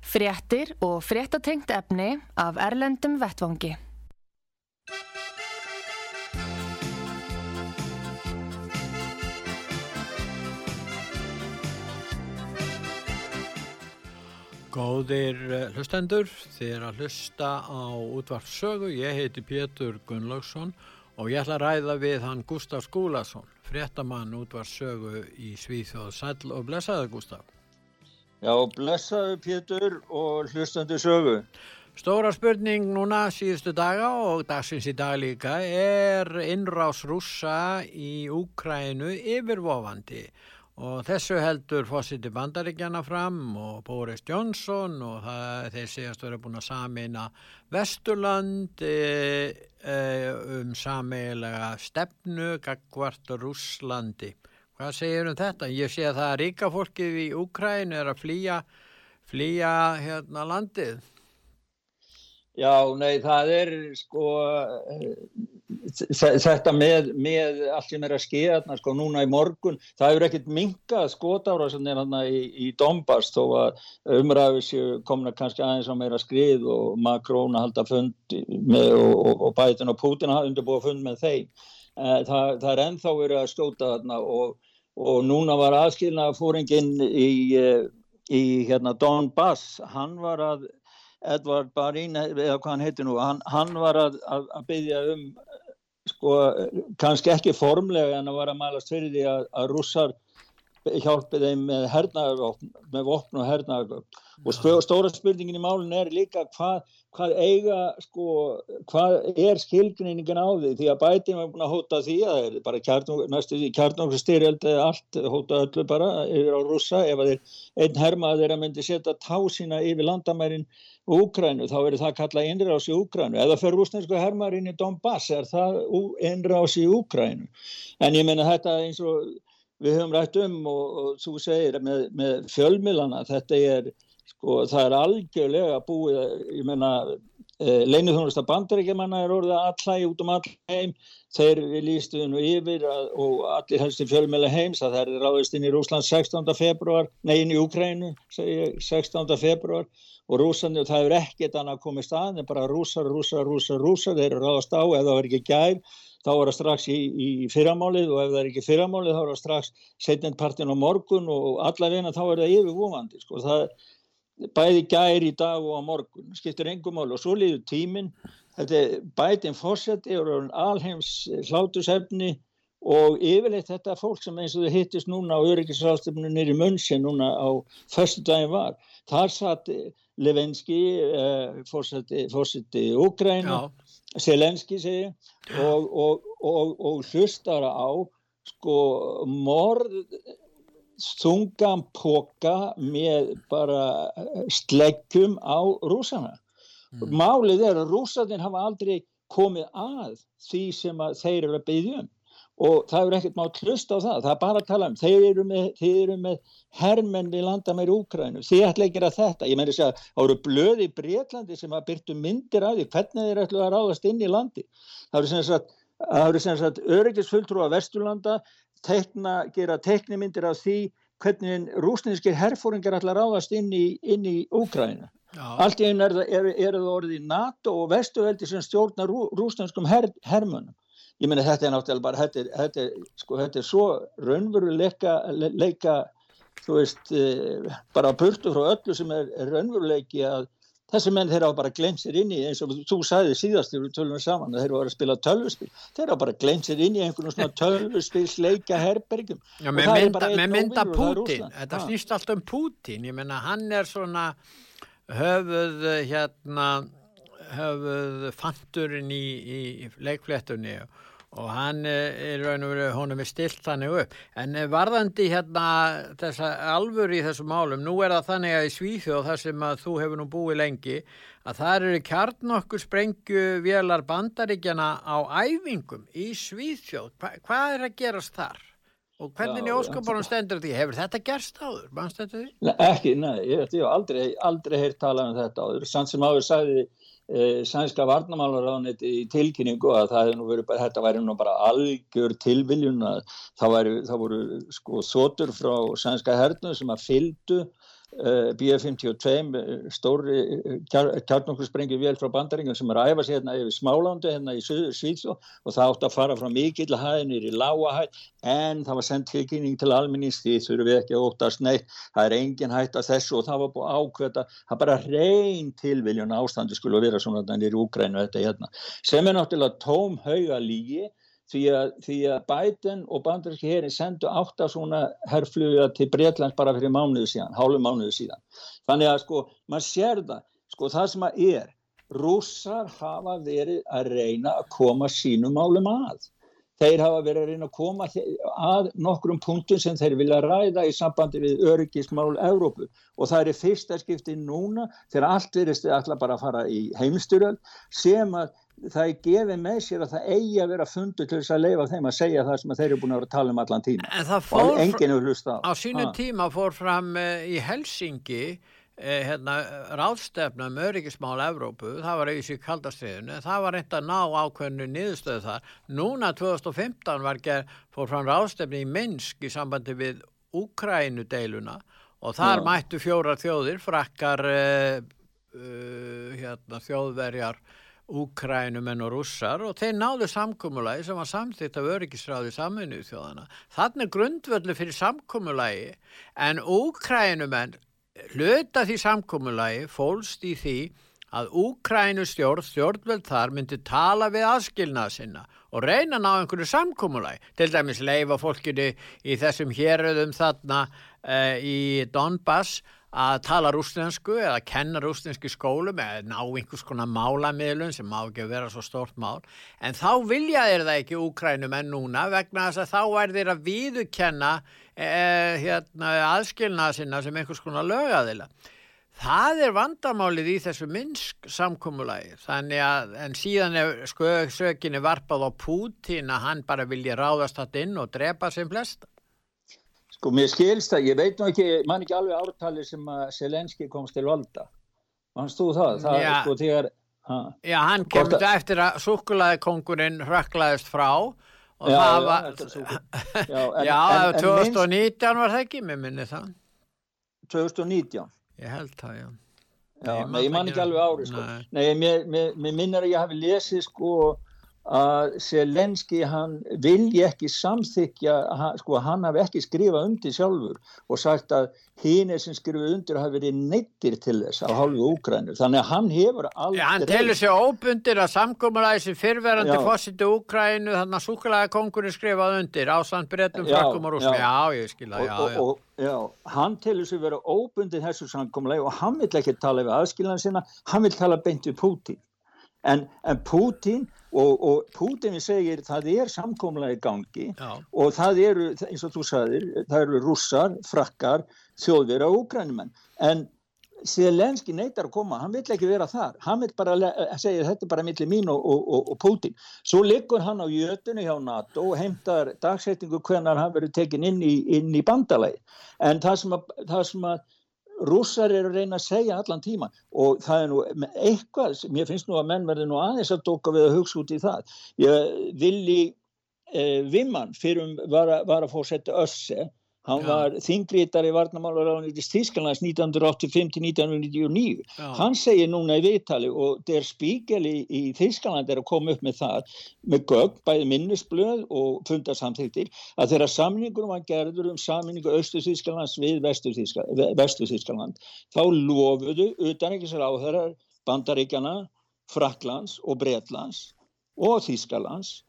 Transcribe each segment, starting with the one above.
Fréttir og fréttatengt efni af Erlendum Vettvangi. Góðir eh, hlustendur, þið er að hlusta á útvarpsögu. Ég heiti Pétur Gunnlaugsson og ég ætla að ræða við hann Gustaf Skúlason, fréttamann útvarpsögu í Svíþjóð Sæl og blessaðu Gustaf. Já, blessaðu Pétur og hlustendur sögu. Stóra spurning núna síðustu daga og dagsins í dag líka er innrás rúsa í Úkrænu yfirvofandi og þessu heldur fósiti bandaríkjana fram og Boris Johnson og það, þeir séast verið búin að samina Vesturland e, e, um sameilega stefnu gagvart Rúslandi. Hvað segir um þetta? Ég sé að það er ríka fólkið í Úkræn er að flýja, flýja hérna landið. Já, nei, það er sko þetta með, með allt sem er að skeða sko núna í morgun, það hefur ekkert minkað skotára sem er hann í, í Dombas þó að umræðis komna kannski aðeins á meira skrið og Macron að halda fund með, og, og, og Biden og Putin að undirbúa fund með þeim. Eh, það, það er ennþá verið að stóta þarna og, og núna var aðskilnaða fóringin í, eh, í hérna Donbass, hann var að Edvard Barín, eða hvað hann heitir nú, hann, hann var að, að, að byggja um, sko, kannski ekki formlega en að var að mælast fyrir því að, að rússar hjálpi þeim með hernaðarvopn, með vopn og hernaðarvopn. Og stóra spurningin í málun er líka hvað, hvað eiga, sko, hvað er skilgningin á því? Því að bætin var búin að hóta því að það er bara kjarnokkur styrjöld eða allt, hóta öllu bara yfir á rússa ef að þeir einn hermaður þeirra myndi setja tá sína yfir landamærin Úkrænu, þá verður það kallað innrás í Úkrænu. Eða fyrir rúsnesku hermarinn í Donbass er það innrás í Úkrænu. En ég menna þetta eins og við höfum rætt um og, og þú segir með, með fjölmilana, þetta er, sko, það er algjörlega búið, ég menna, eh, leinið þjónusta bandaríkjamanna er orðið allæg út um allæg, þeir lístu nú yfir að, og allir helst í fjölmila heims að það er ráðist inn í Rúsland 16. februar, nei inn í ég, 16. februar og rúsarnir, það er ekkert annað komið stað en bara rúsar, rúsar, rúsar, rúsar þeir eru ráðast á, ef það er ekki gær þá er það strax í, í fyrramálið og ef það er ekki fyrramálið þá er það strax setjandpartin á morgun og allavegna þá er það yfirvúmandi sko. það bæði gær í dag og á morgun. Skiptir engum mál og svo líður tímin þetta er bætinn fórseti og alheims hlátusefni og yfirleitt þetta fólk sem eins og þau hittist núna á öryggisráðstöfnu nýri munsi núna á förstu daginn var. Þar satt Levenski, uh, fórseti Úgræna, Selenski segi og, og, og, og hlustara á sko morð þungan póka með bara sleggjum á rúsana. Mm. Málið er að rúsaninn hafa aldrei komið að því sem þeir eru að byggja um. Og það er ekkert mátt hlust á það, það er bara að tala um þeir eru með, þeir eru með hermenn við landa meir Úkrænu, þið ætla ekki að þetta. Ég meina þess að það eru blöði í Breitlandi sem að byrtu myndir af því hvernig þeir ætla að ráðast inn í landi það eru sem sagt, sagt öryggisfulltrú af Vesturlanda tekna, gera teknimyndir af því hvernig rúsninskir herfóringar ætla að ráðast inn í, inn í Úkrænu allt í einu er það, er, er það orðið NATO og Vestuveldi sem stjórnar rú, rúsnanskum her, hermönum ég meina þetta er náttúrulega bara þetta er, þetta er, sko, þetta er svo raunveruleika leika, þú veist e, bara burtu frá öllu sem er raunveruleiki að þessi menn þeir á bara glemt sér inn í eins og þú sagði síðast þegar við tölum saman að þeir var að spila tölvuspil. Þeir á bara glemt sér inn í einhvern svona tölvuspil leika herbergjum. Já, með mynda, með mynda Putin þetta snýst allt um Putin ég menna hann er svona höfuð hérna höfuð fanturinn í, í leikfléttunni og og hann er raun og verið, honum er stilt þannig upp. En varðandi hérna þessa alvöru í þessu málum, nú er það þannig að í Svíþjóð, þar sem að þú hefur nú búið lengi, að það eru kjarn okkur sprengju vélar bandaríkjana á æfingum í Svíþjóð. Hva, hvað er að gerast þar? Og hvernig í óskapunum stendur því? Hefur þetta gerst áður? Nei, ekki, nei, ég hef aldrei, aldrei heyrt talað um þetta áður. Sann sem áður sagði e, sænska varnamálaráðnit í tilkynningu að verið þetta væri nú bara algjör tilviljun að það, væri, það voru sko þotur frá sænska hernu sem að fyldu Eh, BF-52 eh, stóri eh, kjarnokkursprengi vél frá bandaringum sem er að æfa sér hérna yfir smálándu hérna í Svíðsjó og það átti að fara frá mikill hæðinir í lága hæð en það var sendt tilkynning til alminnings því þurfum við ekki að óttast neitt það er engin hætt að þessu og það var búið ákveða það bara reyn tilviljun ástandi skulle vera svona þannig í Úgrænu þetta hérna sem er náttúrulega tóm hauga lígi því að, því að Biden og bandaríski herin sendu átt að svona herrfluga til Breitlands bara fyrir mánuðu síðan, hálfu mánuðu síðan. Þannig að sko, maður sér það, sko það sem að er, rússar hafa verið að reyna að koma sínum málum að. Þeir hafa verið að reyna að koma að nokkrum punktum sem þeir vilja ræða í sambandi við öryggismál Európu og það er fyrsta skipti núna þegar allt verist alltaf bara að fara í heimstyrjöld sem að það er gefið með sér að það eigi að vera fundu til þess að leifa þeim að segja það sem þeir eru búin að vera að tala um allan tíma en það fór á. á sínu ha. tíma fór fram uh, í Helsingi uh, hérna, ráðstefna um öryggismál Evrópu, það var auðvitað í kaldastriðinu það var reynd að ná ákveðinu niðurstöðu þar, núna 2015 var ger, fór fram ráðstefni í Minsk í sambandi við Úkrænu deiluna og þar Já. mættu fjóra þjóðir frakkar uh, hérna, þjóðverjar Úkrænumenn og rússar og þeir náðu samkómulagi sem var samþýtt af öryggisráði saminuð þjóðana. Þannig er grundvöldu fyrir samkómulagi en Úkrænumenn hluta því samkómulagi fólst í því að Úkrænustjórn, stjórnvöld þar, myndi tala við aðskilnað sinna og reyna að ná einhverju samkómulagi. Til dæmis leifa fólkinu í þessum héröðum þarna uh, í Donbass að tala rústlensku eða kenna rústlensku skólum eða ná einhvers konar málamiðlun sem má ekki vera svo stort mál en þá vilja þeir það ekki úkrænum en núna vegna þess að þá er þeir að viðukenna eh, hérna, aðskilna sinna sem einhvers konar lögaðila. Það er vandamálið í þessu minnsk samkómulagi þannig að en síðan er sökinni varpað á Pútin að hann bara vilja ráðast þetta inn og drepa sem flesta. Sko mér skilst það, ég veit nú ekki, mann ekki alveg ártali sem að Selenski komst til valda. Mannst þú það? Það já, sko þegar... Ha, já, hann kemur þetta eftir að súkulaðikongurinn rökklaðist frá og já, það var... Já, en, já en, 2019 en, var það ekki, mér minni það. 2019? Ég held það, já. Já, nei, ég man ekki alveg árið, sko. Nei, nei mér, mér, mér minnir að ég hafi lesið, sko að Selenski hann vilji ekki samþykja, hann, sko hann hafi ekki skrifað undir sjálfur og sagt að hinn er sem skrifað undir hafi verið neittir til þess á hálfu Úkrænur þannig að hann hefur aldrei... Ja, hann telur sér óbundir að samkómulæði sem fyrverandi fósiti Úkrænu þannig að súkulæði kongurinn skrifað undir ásand breytum frakkum og rúsmi já, ég skilja, já, já. Og, og, já, hann telur sér verið óbundir þessu samkómulæði og hann vil ekki tala við aðskiljan sinna, hann vil tala beint við Pútín en, en Pútín og, og Putin segir það er samkómlega í gangi Já. og það eru, eins og þú sagðir, það eru russar, frakkar, þjóðverð og úgrænumenn en Selenski neytar að koma, hann vill ekki vera þar. Hann vill bara segja þetta er bara millir mín og, og, og Putin svo liggur hann á jötunni hjá NATO og heimtar dagsettingu hvernig hann verið tekin inn í, í bandalagi en það sem að, það sem að rússar eru að reyna að segja allan tíma og það er nú eitthvað, mér finnst nú að menn verði nú aðeins að dóka við að hugsa út í það. Ég vilji eh, Vimman fyrir um var að, var að Hann var þingritar í varnamálaráðanýttist Þísklands 1985-1999. Hann segir núna í viðtali og Der Spiegel í, í Þískland er að koma upp með það, með gögg, bæði minnisblöð og fundarsamþyktir, að þeirra samningunum var gerður um samningu Östu-Þísklands við Vestu-Þískland. Þá lofuðu utanrikkisráðherrar Bandaríkjana, Fraklands og Bretlands og Þísklands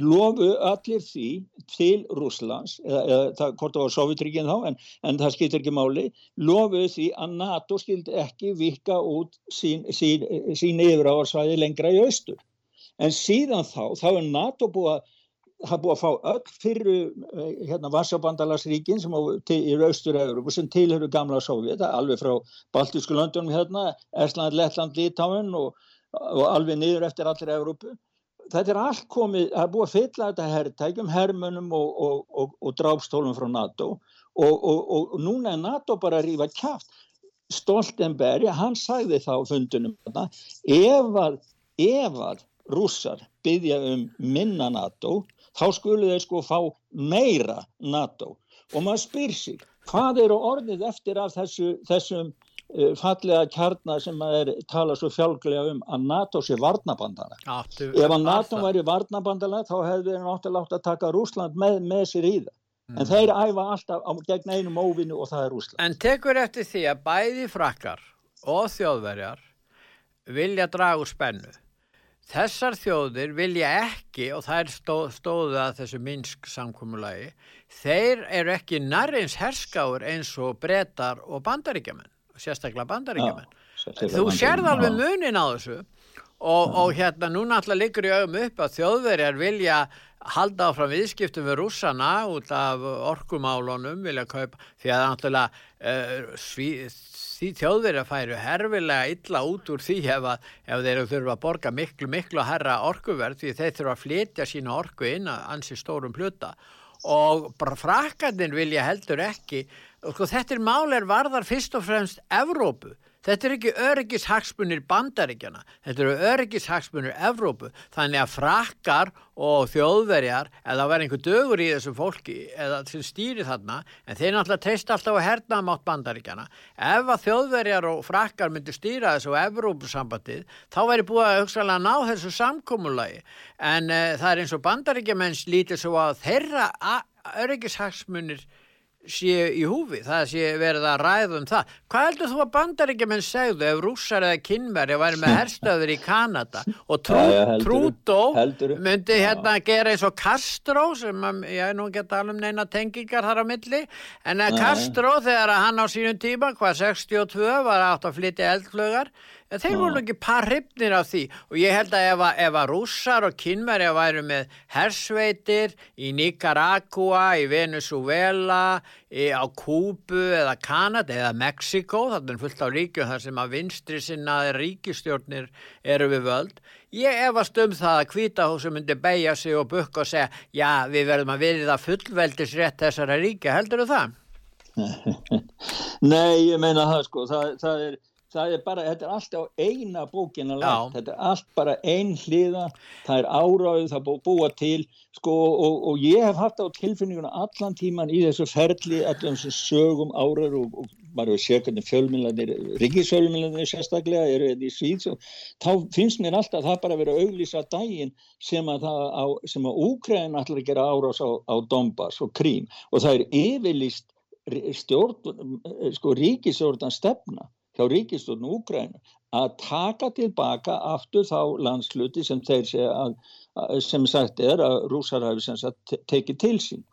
lofu allir því til Rúslands, eða, eða hvort það var Sovjetríkinn þá, en, en það skiltir ekki máli, lofuðu því að NATO skildi ekki vika út sín, sín, sín yfirávarsvæði lengra í austur. En síðan þá, þá er NATO búið að búið að fá öll fyrir eh, hérna Vassabandalagsríkin sem á, til, í Raustur-Európu sem tilhöru gamla Sovjet, alveg frá Baltísku löndunum hérna, Estland, Lettland, Litáin og, og alveg niður eftir allir Európu. Þetta er allt komið, það er búið að fylla þetta herrtækjum, hermönum og, og, og drápstólum frá NATO og núna er NATO bara að rífa kæft. Stoltenberg, hann sagði þá fundunum þetta, ef að, ef að rússar byggja um minna NATO þá skulle þeir sko fá meira NATO og maður spyr sig hvað eru orðið eftir af þessu, þessum fallega kjarnar sem maður tala svo fjálglega um að NATO sé varnabandana ef að NATO væri varnabandana þá hefðu þeir náttúrulega að taka Rúsland með, með sér í það. Mm. en þeir æfa alltaf á, gegn einum óvinnu og það er Rúsland En tekur eftir því að bæði frakkar og þjóðverjar vilja dragu spennu. Þessar þjóðir vilja ekki, og það er stó, stóðu að þessu minsk samkúmulagi, þeir eru ekki narrins herskáur eins og brettar og bandaríkjaman, sérstaklega bandaríkjaman. Þú sérð alveg munin á þessu. Og, og hérna núna alltaf liggur í augum upp að þjóðverjar vilja halda áfram viðskiptum við rússana út af orkumálunum, vilja kaupa, því að náttúrulega uh, því þjóðverið færu herfilega illa út úr því ef, að, ef þeir þurfa að borga miklu, miklu að herra orkuverð því þeir þurfa að flytja sína orku inn að ansi stórum hluta. og frakkaninn vilja heldur ekki. Og sko, þetta er máler varðar fyrst og fremst Evrópu Þetta er ekki öryggishagsmunir bandaríkjana, þetta eru öryggishagsmunir Evrópu, þannig að frakkar og þjóðverjar, eða verður einhver dögur í þessu fólki, eða sem stýri þarna, en þeir náttúrulega teist alltaf að herna mátt bandaríkjana. Ef að þjóðverjar og frakkar myndir stýra þessu Evrópusambandið, þá væri búið að hugsalega ná þessu samkómulagi, en uh, það er eins og bandaríkjamenns lítið svo að þeirra öryggishagsmunir sé í húfi, það sé verið að ræðum það. Hvað heldur þú að bandaríkjumenn segðu ef rússar eða kynverði væri með herstöður í Kanada? Og trú, ja, Trúdó myndi hérna gera eins og Castro sem að, ég nú geta alveg um neina tengingar þar á milli, en að Castro þegar hann á sínum tíma, hvað 62 var átt að flytja eldflögar þeir voru ekki par hryfnir af því og ég held að ef að, ef að rússar og kynmæri að væru með hersveitir í Nicaragua, í Venezuela, í, á Kúbu eða Kanada eða Mexiko, þannig fullt á ríkjum þar sem að vinstri sinnaði ríkistjórnir eru við völd. Ég efast um það að kvítahósu myndi beigja sig og bukka og segja já við verðum að verið að fullveldisrétt þessara ríkja, heldur þú það? Nei, ég meina það sko, það, það er það er bara, þetta er allt á eina bókina lægt, þetta er allt bara ein hliða, það er áráðu, það búið búa til, sko, og, og ég hef haft á tilfinninguna allan tíman í þessu ferli, allan þessu sögum árar og, og bara við séum hvernig fjölmjölanir, ríkisfjölmjölanir sérstaklega eru hérna í Svíðs og þá finnst mér alltaf að það bara verið að auglýsa daginn sem að það á, sem að Úkræn allar að gera árás á, á Donbass og Krím. Og það er yfirlýst stjórn, sko, ríkisjórnan stefna hjá ríkisturnu Úgræna að taka tilbaka aftur þá landsluti sem þeir segja að, sem sagt er að rúsar hafi sem sagt tekið til sín.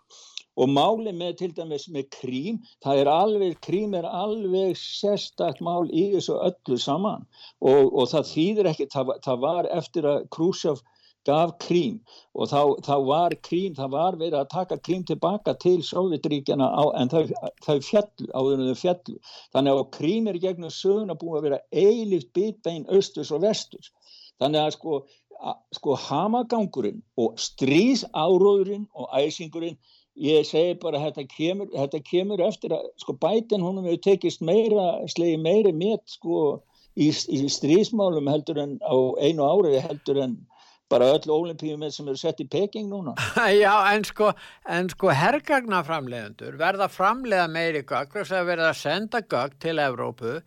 Og máli með til dæmis með krím, það er alveg, krím er alveg sérstakt mál í þessu öllu saman. Og, og það þýðir ekki, það, það var eftir að Krúsjaf gaf krím og þá, þá var krím, það var verið að taka krím tilbaka til Sovjetríkjana en þau, þau fjallu, áður þau fjallu. Þannig að krím er gegnum söguna búið að vera eilift bitbein austus og vestus. Þannig að sko, að, sko hamagangurinn og stríðsáróðurinn og æsingurinn, ég segi bara þetta kemur, þetta kemur eftir að sko bætin húnum hefur tekist meira, slegi meiri mitt sko í, í stríðsmálum heldur en á einu ári heldur en bara öll ólimpíum sem eru sett í Peking núna. Já, en sko, sko hergagnaframlegendur verða framlega meiri gögg, þess að verða að senda gögg til Evrópu,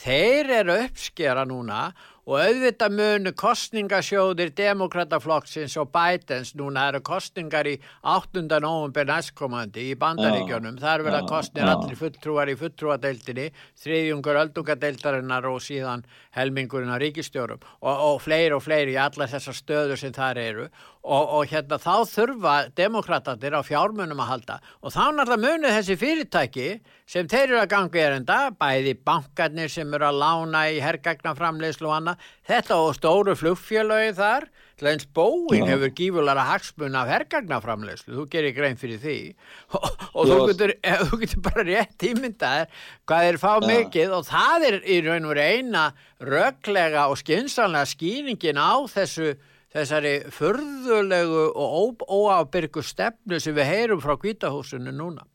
þeir eru uppskera núna og auðvitað munu kostningasjóðir demokrataflokksins og bætens núna eru kostningar í 8. november næstkomandi í bandaríkjónum þar verða kostnir allir fulltrúar í fulltrúadeildinni þriðjungur öldungadeildarinnar og síðan helmingurinn á ríkistjórum og, og fleiri og fleiri í alla þessar stöður sem þar eru og, og hérna þá þurfa demokratatir á fjármunum að halda. Og þá náttúrulega munið þessi fyrirtæki sem þeir eru að ganga erenda, bæði bankarnir sem eru að lána í hergagnaframleyslu og annað, þetta og stóru flugfjölögi þar, eins bóin Já. hefur gífulara hagsmun af hergagnaframleyslu, þú gerir grein fyrir því. Og, og þú getur, þú getur bara rétt ímyndaðir hvað þeir fá Já. mikið. Og það er í raun og eina röglega og skynsanlega skýringin á þessu þessari förðulegu og óábyrgu stefnu sem við heyrum frá kvítahúsinu núna.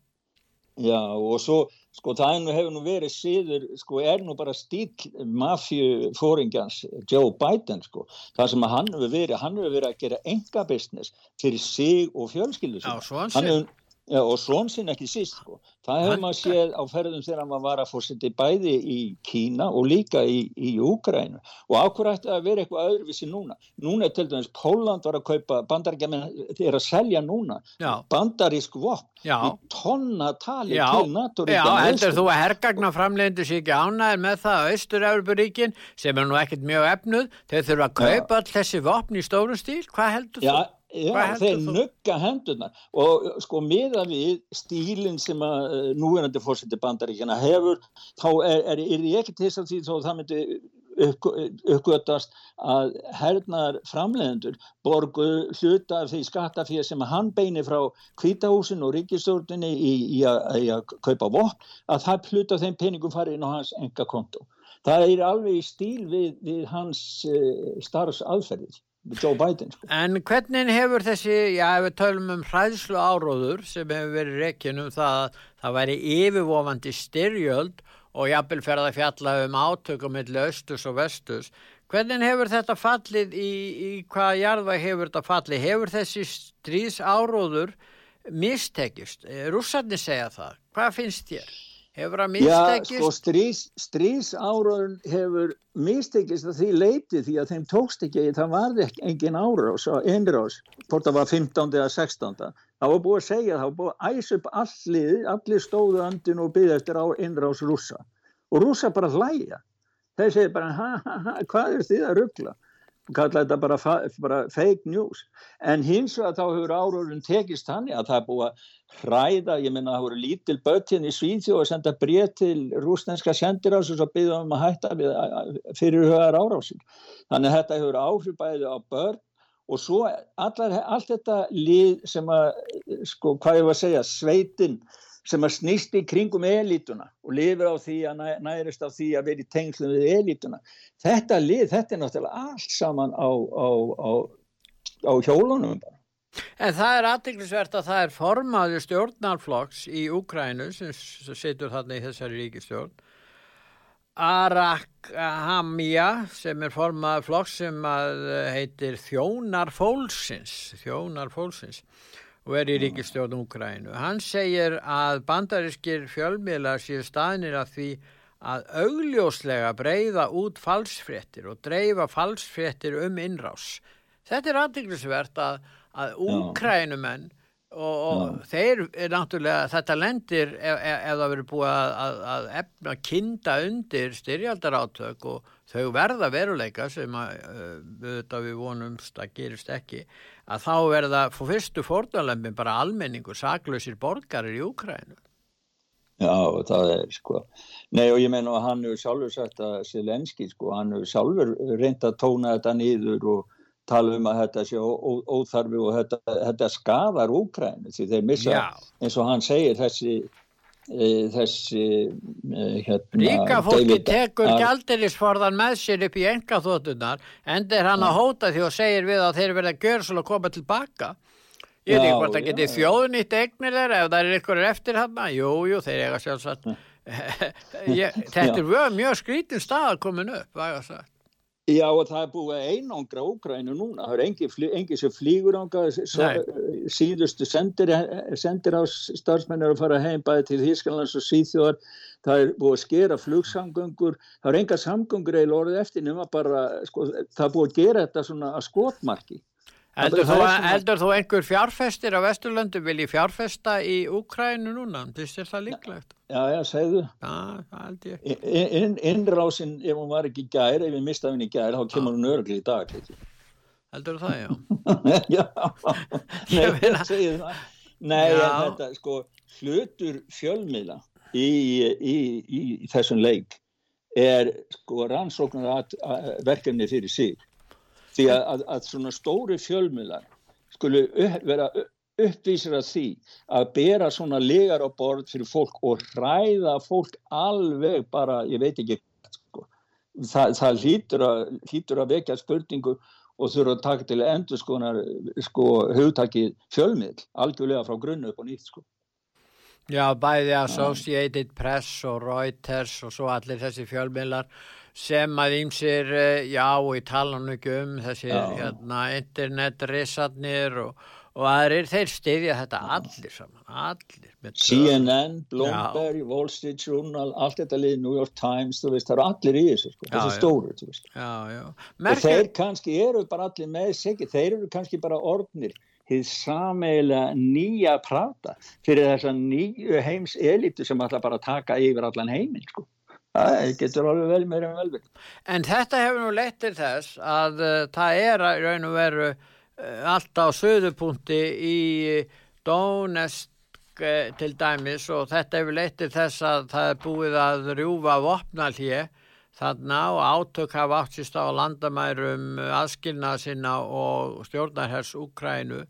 Já og svo sko það hefur nú verið síður sko er nú bara stíl mafjufóringjans Joe Biden sko það sem hann hefur verið, hann hefur verið að gera enga business fyrir sig og fjölskyldu Já, hann hefur Já, og svon sinn ekki síst sko. það hefur maður séð á ferðum þegar maður var að fórseti bæði í Kína og líka í, í Úgrænu og áhverju ætti að vera eitthvað öðruvísi núna núna er til dæmis Póland var að kaupa bandaríkjaman þeir að selja núna Já. bandarísk vopn í tonna tali Já. til NATO Já, heldur þú að herrgagna framlegendur sé ekki ánæðir með það að Östur-Európaríkin sem er nú ekkert mjög efnuð þeir þurfa að kaupa all þessi vopn í stórum stíl, hvað heldur þú? Já, þeir nugga hendurnar og sko miða við stílinn sem að uh, núverandi fórseti bandaríkjana hefur, þá er, er, er ég ekki til þess að því þó það myndi uppgötast að hernar framlegendur borgu hluta af því skattafíð sem hann beini frá kvítahúsin og ríkistjórnini í, í, í að kaupa vopn, að það hluta þeim peningum farið inn á hans enga konto. Það er alveg í stíl við, við hans uh, starfsaðferðið. Joe Biden sko. En hvernig hefur þessi, já við tölum um hræðslu áróður sem hefur verið rekin um það að það væri yfirvofandi styrjöld og jafnvel ferða fjalla um átökum millir östus og vestus hvernig hefur þetta fallið í, í hvaða jarða hefur þetta fallið hefur þessi stríðs áróður mistekist, rússarni segja það hvað finnst þér? Hefur það mistekist? Já, sko strís, strísáraun hefur mistekist að því leiti því að þeim tókst ekki, það var ekki engin árás og einrás, hvort það var 15. eða 16. Það var búið að segja, það var búið að æsa upp allir, allir stóðu andin og byggja eftir á einrás rúsa. Og rúsa bara hlæja. Þeir segja bara, ha ha ha, hvað er þið að ruggla? Kalla þetta bara, bara fake news. En hins vegar þá hefur áraurinn tekist hann að það er búið að hræða, ég minna að það voru lítil böttin í Svíþjóð að senda breyt til rúsnenska sendirás og svo byggða um að hætta fyrir högar árásir. Þannig að þetta hefur áhrif bæði á börn og svo allar, allt þetta lið sem að sko hvað ég var að segja, sveitin sem að snýst í kringum elítuna og lifir á því að nærist á því að vera í tengslum við elítuna. Þetta lið, þetta er náttúrulega allt saman á, á, á, á hjólunum. En það er aðdeglisvert að það er formaður stjórnarflokks í Úkrænu sem setur þarna í þessari ríkistjórn Arak Hamja sem er formaður flokks sem heitir Þjónar Fólksins Þjónar Fólksins og er í ríkistjórn Úkrænu. Hann segir að bandarískir fjölmiðlar séu staðnir að því að augljóslega breyða út falsfréttir og dreifa falsfréttir um innrás. Þetta er aðdeglisvert að, að Úkrænumenn og, og þeir er náttúrulega, þetta lendir ef, ef, ef það verður búið að, að, að efna kinda undir styrjaldarátök og þau verða veruleika sem að, uh, við vonumst að gerist ekki að þá verða fór fyrstu fórnalömpin bara almenningur saklausir borgarir í Úkrænu. Já, það er sko. Nei og ég menna að hann hefur sjálfur sagt að Selenski sko, hann hefur sjálfur reynd að tóna þetta nýður og tala um að þetta sé óþarfi og þetta, þetta skadar Úkrænu því þeir missa, Já. eins og hann segir þessi E, þessi e, hérna, Ríka fólki tekur gældirisforðan með sér upp í enga þóttunar endur hann að hóta því og segir við að þeir verða svolítið að koma tilbaka ég veit ekki hvort það geti þjóðnýtt eignir þeirra ef það er ykkur eftir hann jújú, þeir eiga sjálfsagt þetta er mjög skrítin stað að koma upp, hvað ég að sagt Já og það er búið einangra Úgrænu núna, það er engi, engi sem flýgur ánga, síðustu sendir, sendir á starfsmennir að fara heim bæði til Þísklands og Sýþjóðar, það er búið að skera flugsamgöngur, það er enga samgöngur eða orðið eftir nema bara, sko, það er búið að gera þetta svona að skotmarki. Heldur þú, heldur þú einhver fjárfestir á Vesturlöndu vilji fjárfesta í Úkrænu núna? Þess er það líklegt. Já, já, segðu. Já, það held ég. In, innrásin, ef hún var ekki gær, ef við mistaði henni gær, þá kemur hún örgli í dag. Ekki? heldur það, já Já, nei, Ég meina- ég segi það Nei, Já. þetta, sko, hlutur fjölmiðla í, í, í, í þessum leik er sko rannsóknar verkefni fyrir sig því að, að, að svona stóri fjölmiðlar skulu upp, vera upp- uppvísir að því að bera svona legar á borð fyrir fólk og hræða fólk alveg bara, ég veit ekki sko. Þa, það hlýtur að, hlýtur að vekja spurningu og þurfa að taka til endur skonar sko hugtakið fjölmiðl algjörlega frá grunnu upp og nýtt sko. Já, bæði Associated Press og Reuters og svo allir þessi fjölmiðlar sem að ímsir, eh, já, og ég tala nú ekki um þessi Já. hérna, internetrisarnir og, og aðrir, þeir styðja þetta allir saman, allir. CNN, Bloomberg, Wall Street Journal allt þetta lið, New York Times þú veist, það eru allir í þessu sko, Já, þessi já. stóru þú veist. Já, já. og Merkir, þeir kannski eru bara allir með sig þeir eru kannski bara orðnir hið sameiginlega nýja prata fyrir þessa nýju heims elitu sem ætla bara að taka yfir allan heiminn sko. Það getur alveg vel meira en velverð en þetta hefur nú leitt til þess að uh, það er að raun og veru uh, allt á söðupunkti í Donetsk uh, til dæmis og þetta hefur leitt til þess að það er búið að rjúfa vopnalhje þarna og átök hafa átt sérst á landamærum aðskilnað sinna og stjórnarhers Úkrænu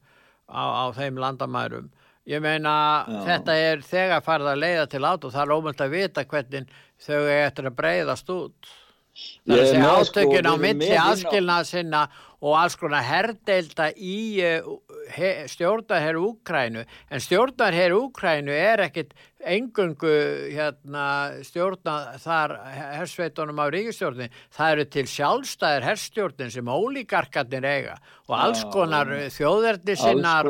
á, á þeim landamærum. Ég meina Já. þetta er þegar farið að leiða til át og það er ómöld að vita hvernig þau eftir að breyðast út. Það er að segja sko, átökin á milli á- aðskilnað sinna og alls konar herdeilda í uh, stjórnarherr Úkrænu en stjórnarherr Úkrænu er ekkit engungu hérna, stjórna þar hersveitunum á ríkistjórnin það eru til sjálfstæðir herstjórnin sem ólíkarkarnir eiga og alls konar já. þjóðerni sinnar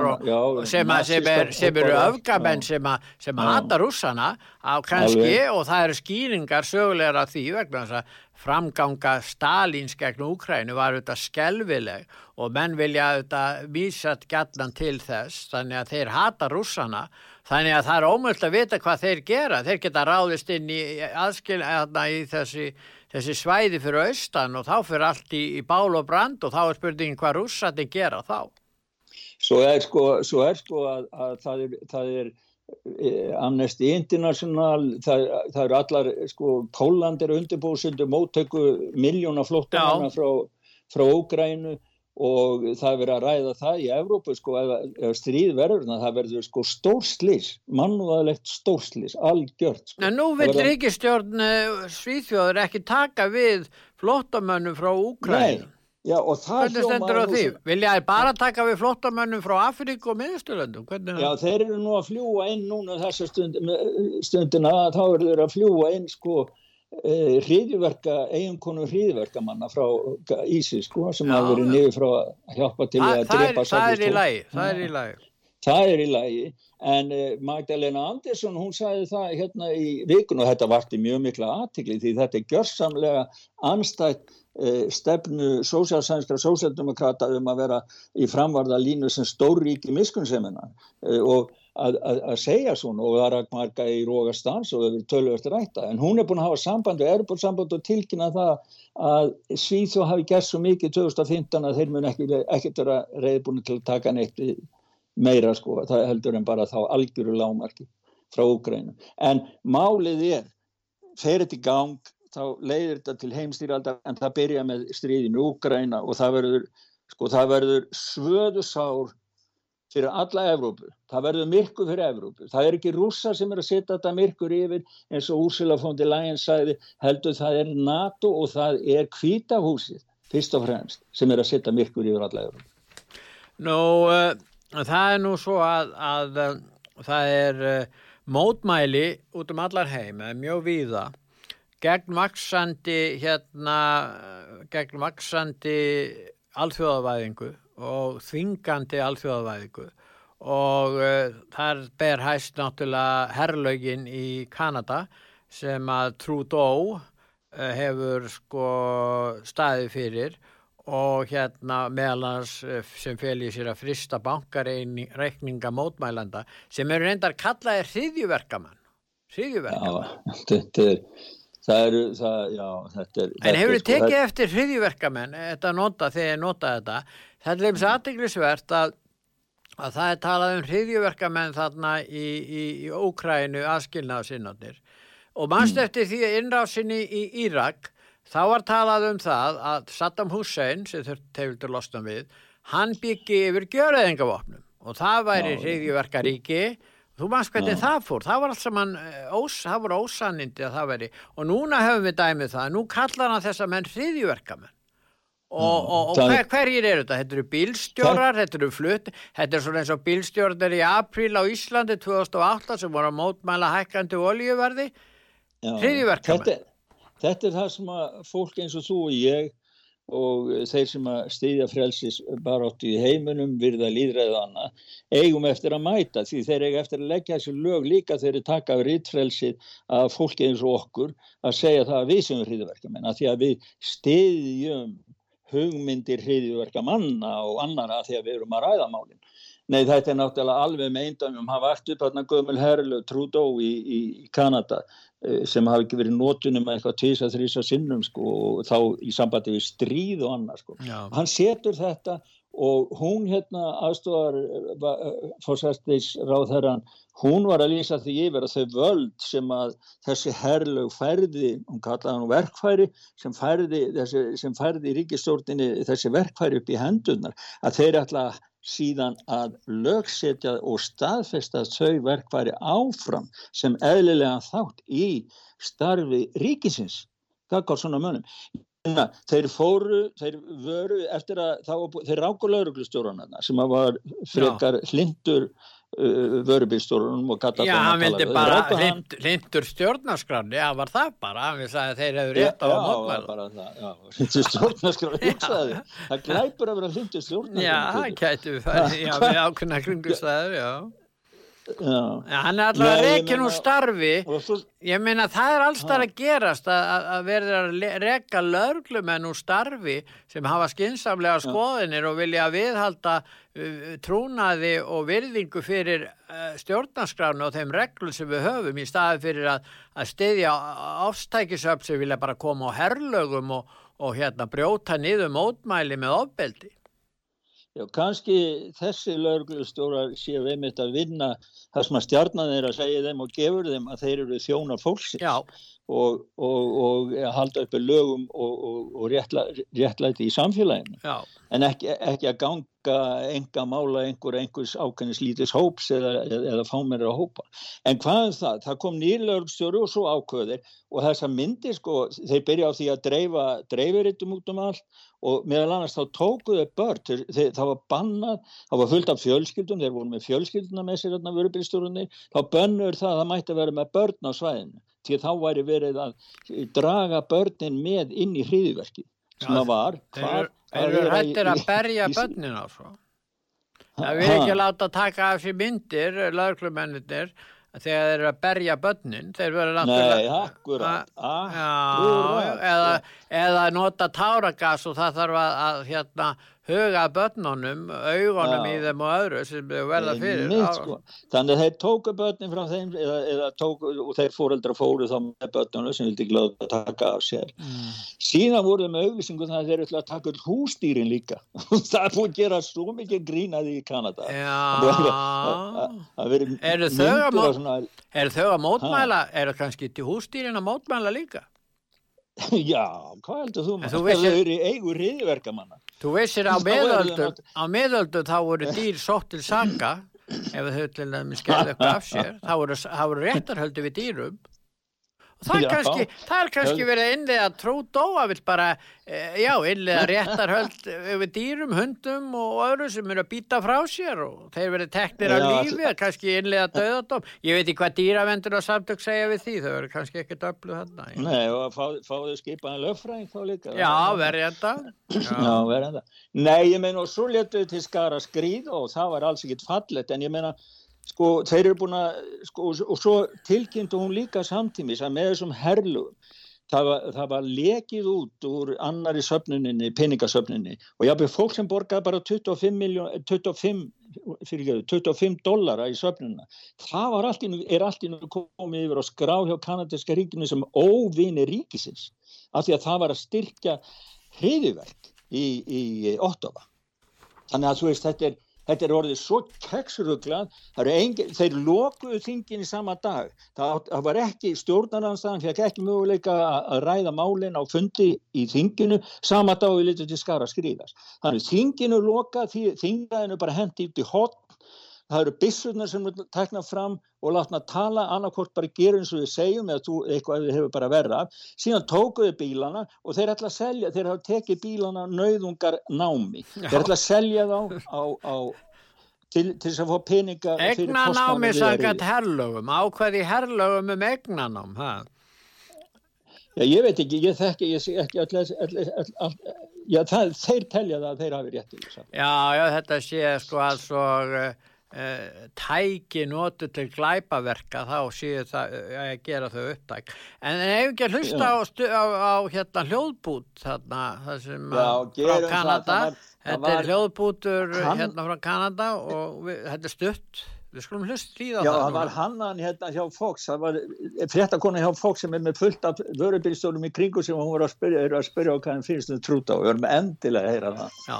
sem, að, sem, er, sem eru öfgamenn sem, að, sem Já. hata rússana á kannski og það eru skýringar sögulegar af því vegna þess að framganga Stalins gegn Úkrænu var auðvitað skelvileg og menn vilja auðvitað vísat gætlan til þess þannig að þeir hata rússana þannig að það er ómöld að vita hvað þeir gera. Þeir geta ráðist inn í aðskil hérna, í þessi, þessi svæði fyrir austan og þá fyrir allt í, í bál og brand og þá er spurningin hvað rússati gera þá. Svo er sko, svo er sko að, að það er, það er Amnesty International það, það eru allar sko Póland er undirbúsindu móttöku miljóna flóttamanna frá, frá Ógrænu og það er verið að ræða það í Evrópu sko ef, ef stríð verður það verður sko stórslis mannúðalegt stórslis, algjört sko. Nú vil verður- ríkistjórn eh, Svíþjóður ekki taka við flottamönnum frá Úkræn. Já og það stendur á því? sem- Vilja þær bara taka við flottamönnum frá Afríku og miðsturlöndum? Hvernig Já, þeir eru nú að fljúa inn núna þessa stund, stundina, þá eru þeir að fljúa inn sko eh, hriðjuverka, eiginkonu hriðjuverkamanna frá Ísis sko, sem hafa verið niður frá að hjálpa til Þa, að drepa það er í sakir lagi, það er í lagi. Það er í lagi, en uh, Magdalena Andersson, hún sagði það hérna í vikun og þetta varti mjög mikla aðtikli því þetta er gjörsamlega anstætt stefnu sósjálfsænskra sósjaldemokrata um að vera í framvarða línu sem stórríki miskunnsemina uh, og að, að, að segja svona og það er að marga í rógastans og við tölum eftir rætta en hún er búin að hafa samband við erbúrsamband og tilkynna það að Svíþjó hafi gert svo mikið 2015 að þeir mun ekkert vera reyðbúin til að taka neitt meira sko, það heldur en bara þá algjöru lámarki frá Úgrænu. En málið er, fer þetta í gang, þá leiðir þetta til heimstýraldar en það byrja með stríðinu Úgræna og það verður, sko, það verður svöðusár fyrir alla Evrópu. Það verður myrkur fyrir Evrópu. Það er ekki rússa sem er að setja þetta myrkur yfir eins og Úrsula der Leyen sagði, heldur það er NATO og það er kvítahúsið fyrst og fremst sem er að setja myrkur yfir alla Evrópu. Nú, uh, það er nú svo að, að uh, það er uh, mótmæli út um allar heim, mjög víða, gegn vaksandi, hérna, gegn vaksandi alþjóðavæðingu og þvingandi alþjóðavæðingu og uh, þar ber hæst náttúrulega herrlaugin í Kanada sem að Trudeau uh, hefur sko staðið fyrir og hérna meðal hans eh, sem fel í sér að frista bankareikninga mótmælanda sem eru reyndar kallaði hriðjuverkamann. Hriðjuverkamann. Þetta er, það eru, það, já, þetta er... En hefur þið sko, tekið það... eftir hriðjverkamenn, þetta nota, þegar ég nota þetta, þetta er eins aðdeglisvert að, að það er talað um hriðjverkamenn þarna í, í, í Ókrænu aðskilnaðsinnarnir og mannst mm. eftir því að innrásinni í Írak, þá var talað um það að Saddam Hussein, sem þau teguldur losna við, hann byggi yfir gjöraðingavopnum og það væri hriðjverkaríki Þú mannst hvernig það fór, það var allt saman, eh, ós, það voru ósannindi að það veri og núna höfum við dæmið það, nú kallar hann þessa menn hriðjverkamenn og, og, og hver, hverjir eru þetta? Þetta eru bílstjórar, þetta eru flutt, þetta er svona eins og bílstjórar í apríl á Íslandi 2008 sem voru að mótmæla hækkandi oljuverði, hriðjverkamenn. Þetta, þetta er það sem að fólk eins og þú og ég og þeir sem að stýðja frelsis baráttu í heiminum, virða líðræðu annað, eigum eftir að mæta því þeir eiga eftir að leggja þessu lög líka þeir eru taka af rittfrelsið að fólki eins og okkur að segja það að við sem er hriðverkamenn, að því að við stýðjum hugmyndir hriðverka manna og annara því að við erum að ræða málinn. Nei, þetta er náttúrulega alveg með eindamjum. Hann vakti upp hérna Gömul Herlu, Trudeau í, í, í Kanada eh, sem hafi ekki verið nótunum eitthvað tísa þrýsa sinnum sko og þá í sambandi við stríð og annað sko. Hann setur þetta og hún hérna aðstofar eh, fórsæstis ráð þeirran, hún var að lýsa því yfir að þau völd sem að þessi herlu færði, hún kallaði hann verkfæri, sem færði, þessi, sem færði í ríkistjórninni þessi verkfæri upp í hendunar, að þeir ætla að síðan að lögsetja og staðfesta þau verkværi áfram sem eðlilega þátt í starfi ríkisins. Gáð svona mönum? Þeir fóru, þeir vöru eftir að, þeir ráku lauruglustjórnarna sem var frekar hlindur Uh, vörubílstjórunum og kalla Já, hann vildi bara hlindur stjórnarskráni, já, var það bara hann vildi að þeir hefur rétt á að mótmæla. Já, það, stjórnarskráni hugsaði, það glæpur að vera hlindur stjórnarskráni Já, það kætu já, við ákveðna kringustæður, já Já. hann er alltaf rekin úr starfi. svo... ég meina það er alltaf að gerast að, að verður að reka löglumenn úr starfi sem hafa skinsamlega skoðinir og vilja viðhalda uh, trúnaði og virðingu fyrir uh, stjórnarskránu og þeim reglum sem við höfum í staði fyrir að, að stiðja ástækisöp sem vilja bara koma á herrlögum og, og hérna brjóta niður mótmæli með ofbeldi Já, kannski þessi lauruglustjórar séu einmitt að vinna það sem að stjarnan er að segja þeim og gefur þeim að þeir eru þjóna fólksins og, og, og halda uppi lögum og, og réttla, réttlæti í samfélaginu Já. en ekki, ekki að ganga enga mála einhver einhvers ákveðnis lítis hóps eða, eða, eða fá mér að hópa. En hvað er það? Það kom nýrlaugstjóru og svo ákveðir og þessa myndir sko, þeir byrja á því að dreifa dreifiritum út um allt og meðal annars þá tókuðu börn, þeir, það var bannað, það var fullt af fjölskyldum, þeir voru með fjölskylduna með sér hérna vörubilstjórunni, þá bönnur það að það mætti vera með börn á svæðinu, því þá væri verið að draga börnin með inn í hriðverki, sem það var. Þeir eru hættir að berja börnin á svo. Það vil ekki láta taka af sér myndir, lauglumennir, þegar þeir eru að berja börnin þeir verður náttúrulega. Eða, eða nota táragas og það þarf að, að hérna huga börnunum, augunum í þeim og öðru sem verða fyrir. Nei, sko. Þannig að þeir tóku börnin frá þeim eða, eða tóku, og þeir fóreldra fóru þá með börnunum sem vildi glöða að taka af sér. Mm. síðan voruð með auðvisingu þannig að þeir ætla að taka all hústýrin líka. Það er búin að gera svo mikið grínaði í Kanada. Eru er þau að mótmæla? Eru kannski til hústýrin að mótmæla líka? Já, hvað heldur þú maður? Það eru eigur riðverkamanna Þú á meðöldum, á meðöldum þá voru dýr sótt til sanga ef þau til dæmis gerði eitthvað af sér, þá voru, voru réttarhöldu við dýrum Það kannski, það er kannski verið innlega trúdóa vill bara, e, já, innlega réttarhöld yfir dýrum, hundum og öðru sem eru að býta frá sér og þeir verið teknir á lífi, kannski innlega döðadóm. Ég veit ekki hvað dýravendur og samtök segja við því, þau verið kannski ekkert öllu þarna. Nei, og fá, fáðu skipaðan löffræðing þá líka. Já, verið enda. Já, verið enda. Nei, ég meina, og svo letuðu til skara skrýð og það var alls ekkit fallet, en ég meina, sko þeir eru búin að sko, og svo tilkynntu hún líka samtímis að með þessum herlugum það var, það var lekið út úr annari söfnuninni, peningasöfnuninni og jáfnveg fólk sem borgaði bara 25 miljón, 25 fyrir ekki, 25 dollara í söfnunina það allt nú, er allt í nú komið yfir á skrá hjá kanadiska ríkinu sem óvini ríkisins af því að það var að styrkja hriðiverk í, í Ottawa. Þannig að þú veist, þetta er Þetta er orðið svo keksruglað, þeir lokuðu þingin í sama dag. Það, það var ekki stjórnarnanstæðan, fekk ekki möguleika að ræða málinn á fundi í þinginu, sama dag við litum til skara skrýðast. Þannig þinginu loka, þingaðinu bara hendi út í hotn það eru bissurnar sem er teknað fram og látna tala annarkort bara gera eins og við segjum eða þú, eitthvað hefur bara verða síðan tókuðu bílana og þeir ætla að selja þeir hafa tekið bílana nauðungar námi Já. þeir ætla að selja þá á, á, til, til þess að fá peninga Egna námi sangat herrlögum ákveði herrlögum um egna nám Já, ég veit ekki, ég þekki ég sé ekki all, all, all, já, það, þeir telja það að þeir hafi rétt Já, já, þetta sé sko alls og Uh, tæki notu til glæpaverka þá séu það uh, að gera þau upptæk. En ef ekki að hlusta á, á, á hérna hljóðbút þarna sem Já, frá Kanada það, það var, þetta er hljóðbútur hann, hérna frá Kanada og við, þetta er stutt. Við skulum hlusta í það Já, það var hannan hérna hjá Fox. Það var fréttakona hjá Fox sem er með fullt af vörubilstólum í kringu sem hún var að spyrja, að spyrja á hvað hann finnst um trúta og við erum endilega að heyra það. Já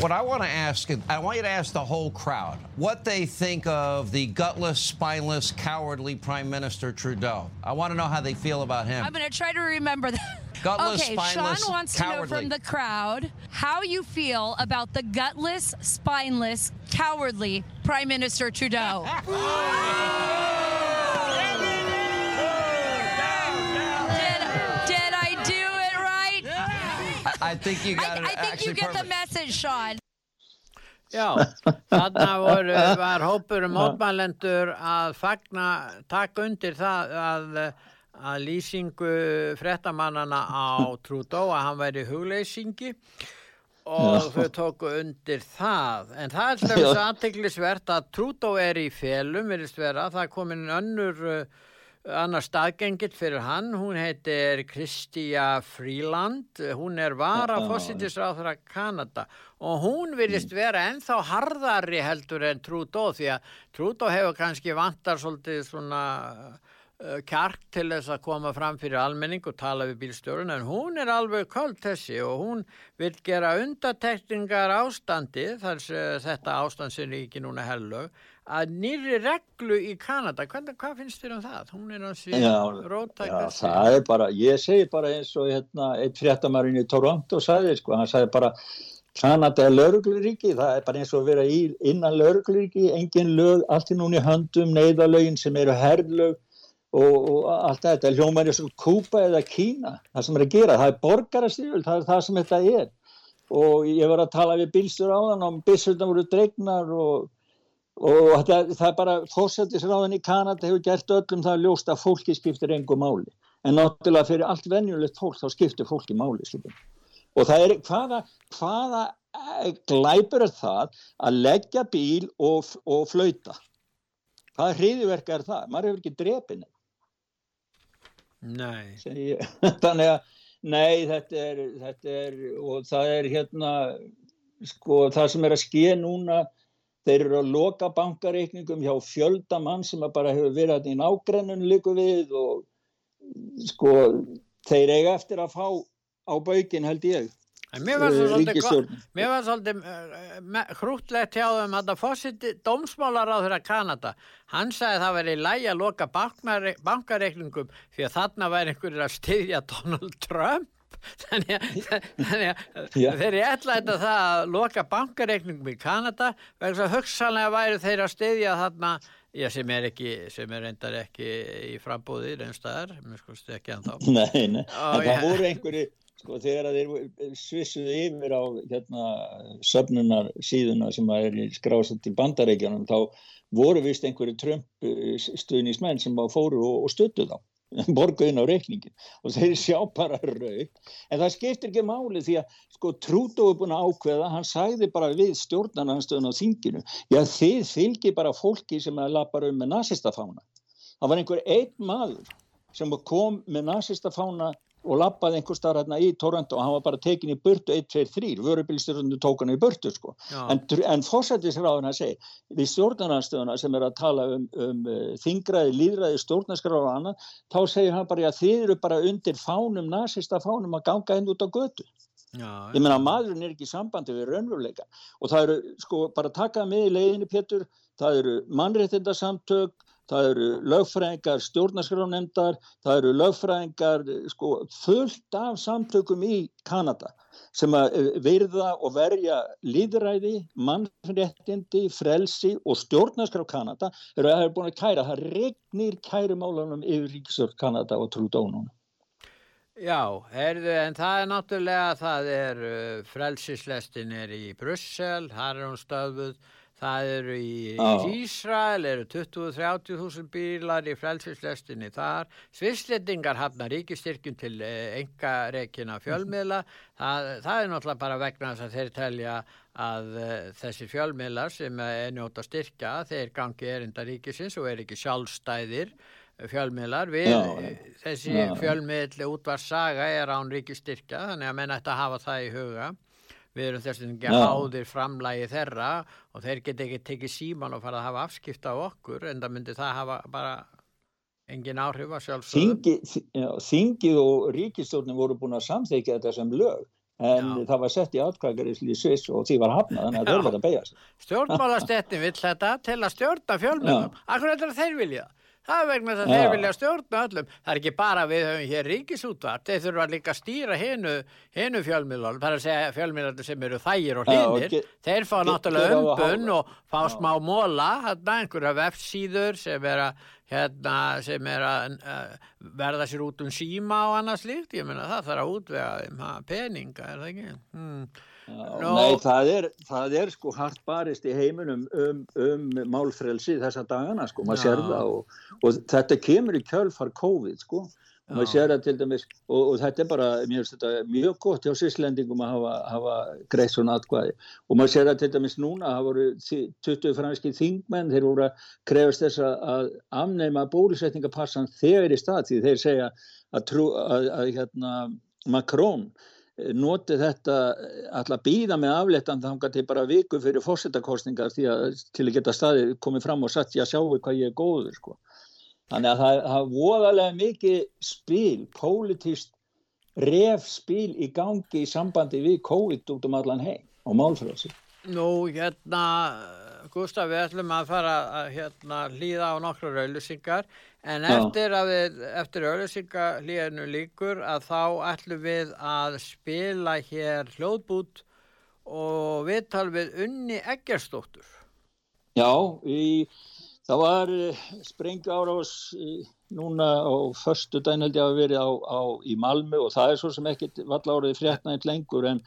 What I want to ask, I want you to ask the whole crowd what they think of the gutless, spineless, cowardly Prime Minister Trudeau. I want to know how they feel about him. I'm going to try to remember that. Gutless, okay, spineless, Sean wants cowardly. to know from the crowd how you feel about the gutless, spineless, cowardly Prime Minister Trudeau. I think you got I, I think you get perfect. the message, Sean. Já, þarna voru, var hópur um mótmælendur að fagna, taka undir það að, að lýsingu frettamannana á Trúdó að hann væri hugleysingi og þau tóku undir það. En það er slefis aðteglisvert að Trúdó er í felum, verðist vera, það er komin önnur annar staðgengill fyrir hann, hún heitir Kristija Fríland, hún er vara fósittisráður af Kanada og hún virðist mm. vera ennþá harðari heldur en Trúdó því að Trúdó hefur kannski vantar svolítið svona uh, kjark til þess að koma fram fyrir almenning og tala við bílstjórun en hún er alveg köld þessi og hún vil gera undatekningar ástandi þar þetta ástand sem er ekki núna hellög að nýri reglu í Kanada hvað, hvað finnst þér um það? Hún er að sé rótækast ég segi bara eins og hérna, eitt fréttamarinn í Toronto sagði, sko, hann sagði bara Kanada er laurugluríki, það er bara eins og að vera í, innan laurugluríki, engin lög allt í núni höndum, neyðalögin sem eru herrlög og, og allt þetta, hljómaður er svona Kúpa eða Kína, það sem er að gera, það er borgarastýrul, það er það sem þetta er og ég var að tala við bílstur á þann og bílsturna voru dregnar og og það, það er bara fórsættisráðin í Kanada hefur gert öllum það ljóst að fólki skiptir engum máli. En náttúrulega fyrir allt venjulegt fólk þá skiptir fólki máli skiptir. og það er hvaða, hvaða eh, glæpur er það að leggja bíl og, og flauta? Hvaða hriðiverka er það? Maður hefur ekki drepin Nei. Þannig að nei þetta er, þetta er og það er hérna sko það sem er að skýja núna Þeir eru að loka bankareikningum hjá fjöldamann sem bara hefur verið í nágrennun líku við og sko þeir eiga eftir að fá á baugin held ég. Mér var svolítið uh, hrútlegt hjá þeim að það fórsiti dómsmálar á þeirra Kanada. Hann sagði það verið í lægi að loka bankareikningum því að þarna væri einhverjir að styðja Donald Trump þannig að, þannig að þeir ég ætla þetta það að loka bankareikningum í Kanada vegna að hugsanlega væri þeir að styðja þarna já, sem er ekki, sem er reyndar ekki í frambúðir einstæðar, mér skoðst ekki ennþá Nei, nei, og, en það ja. voru einhverju sko þegar þeir svissuðu yfir á hérna söfnunar síðuna sem er skrásað til bandareikjanum þá voru vist einhverju trömp stuðnismenn sem fóru og, og stöttu þá borguðin á reikningin og þeir sjá bara raug en það skiptir ekki máli því að sko Trúdó er búin að ákveða hann sagði bara við stjórnarnanstöðun á þinginu já þið fylgir bara fólki sem að lapar um með nazistafána það var einhver einn maður sem kom með nazistafána og lappaði einhver starf hérna í Toronto og hann var bara tekin í burtu 1, 2, 3, vörubilstjórnum tók hann í burtu sko. En, en fórsættisráðun að segja, við stjórnarnarstöðuna sem er að tala um, um uh, þingraði, líðræði, stjórnarskráð og annað, þá segir hann bara að þið eru bara undir fánum, nazista fánum að ganga henn út á götu. Já, ég meina maðurinn er ekki í sambandi við raunveruleika og það eru sko bara takaða með í leiðinni Pétur, það eru mannréttindarsamtök það eru lögfræðingar stjórnarskránemndar, það eru lögfræðingar sko, fullt af samtökum í Kanada sem að eh, verða og verja líðræði, mannréttindi, frelsi og stjórnarskraf Kanada eru að það er búin að kæra, það regnir kærumálanum yfir Ríkisvöld Kanada og Trúdónunum. Já, herðu, en það er náttúrulega, það er uh, frelsislestin er í Brussel, þar er hún stöðuð, Það eru í oh. Ísrael, eru 20-30 þúsund bílar í frelsislestinni þar. Svislettingar hafna ríkistyrkjum til enga eh, reikina fjölmiðla. Það, það er náttúrulega bara vegna þess að þeir telja að uh, þessi fjölmiðlar sem er njóta styrkja, þeir gangi erinda ríkisins og er ekki sjálfstæðir fjölmiðlar. Við, já, þessi já. fjölmiðli útvarsaga er án ríkistyrkja, þannig að menn ætti að hafa það í huga við erum þess að ekki háðir framlægi þeirra og þeir get ekki tekið síman og fara að hafa afskipta á okkur en það myndi það hafa bara engin áhrif að sjálfsögðu. Þingið og ríkistjórnum voru búin að samþykja þetta sem lög en Já. það var sett í atkvæðgarísli í Sviss og því var hafnað þannig að þeir var að beigja Stjórnmálastettin vill þetta til að stjórna fjölmjölum Akkur er þetta þeir vilja Það er vegna þess að þeir vilja stjórna öllum. Það er ekki bara við höfum hér ríkisútvart, þeir þurfa líka að stýra hinu, hinu fjölmiðlunum, er að segja fjölmiðlunum sem eru þægir og hlinir. Þeir fá náttúrulega umbun og fá Já. smá móla, hérna einhverja veftsíður sem er að, hérna, sem er að uh, verða sér út um síma og annars líkt. Ég menna það þarf að útvega þeim peninga, er það ekki? Hmm. No. Nei, það er, það er sko hart barist í heiminum um, um málfrelsi þessa dagana sko, maður sér það og, og þetta kemur í kjölfar COVID sko, og maður sér það til dæmis og, og þetta er bara, finnst þetta mjög gott hjá síslendingum að hafa, hafa greitt svona atkvæði. Og maður sér það til dæmis núna, það voru 20 franski þingmenn, þeir voru að krefast þess að afneima bólusetningapassan þegar í stað því þeir segja að, trú, að, að hérna, Macron noti þetta alltaf býða með afléttan þangar til bara viku fyrir fórsetakostningar að til að geta staði komið fram og sagt ég sjáu hvað ég er góður sko. Þannig að það, það voðalega mikið spil, pólitíst refspil í gangi í sambandi við COVID út um allan heim og málfröðsig. Nú hérna Gustaf við ætlum að fara að hérna, hlýða á nokkru rauðlusingar en eftir að við, eftir rauðlusingalíðinu líkur að þá ætlum við að spila hér hljóðbút og viðtal við unni Eggerstóttur. Já, í, það var eh, sprengju ára ás núna á förstu dæn held ég að verið á, á, í Malmu og það er svo sem ekkit valla áriði fréttnænt lengur en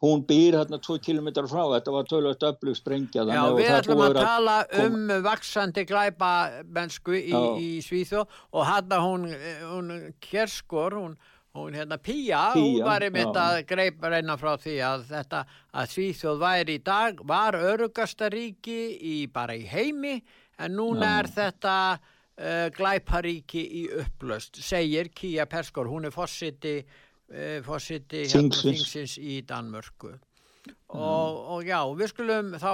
hún býr hérna 2 km frá þetta var tölvöld öflug sprengja Já, við ætlum að tala um vaksandi glæpa mennsku í, í Svíþjó og hérna hún, hún Kjerskor, hún, hún hérna Pía, Pía hún var einmitt já. að greipa reyna frá því að þetta að Svíþjóð væri í dag var örugastaríki í, bara í heimi en núna já. er þetta uh, glæparíki í upplöst segir Kía Perskor, hún er fórsiti fórsiti hérna þingsins. í Danmörku. Mm. og, og já, við skulum þá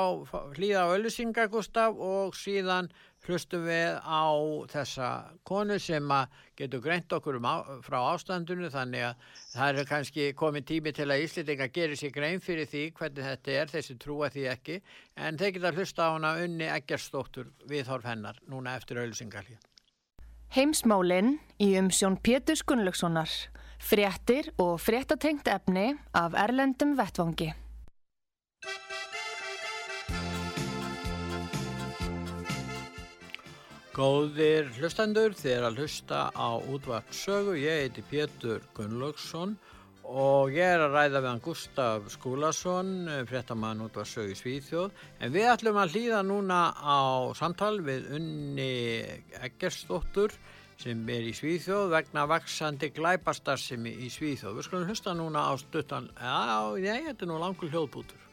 hlýða á öllusinga Gustaf og síðan hlustum við á þessa konu sem getur greint okkur um á, frá ástandinu þannig að það er kannski komið tími til að Íslitinga gerir sér grein fyrir því hvernig þetta er, þessi trúa því ekki en þeir geta hlusta á hana unni Eggerstóttur við Þorf hennar núna eftir öllusingalíð Heimsmálinn í umsjón Pétur Gunnlaugssonar Fréttir og fréttatengt efni af Erlendum Vettvangi. Góðir hlustendur, þið er að hlusta á útvart sögu. Ég heiti Pétur Gunnlaugsson og ég er að ræða við hann Gustaf Skúlason, fréttamann útvart sögu í Svíþjóð. En við ætlum að hlýða núna á samtal við unni Eggersdóttur sem er í Svíþjóð vegna vaksandi glæpastarsimi í Svíþjóð. Við skulum hlusta núna á stuttan, já, þetta er nú langur hljóðbútur.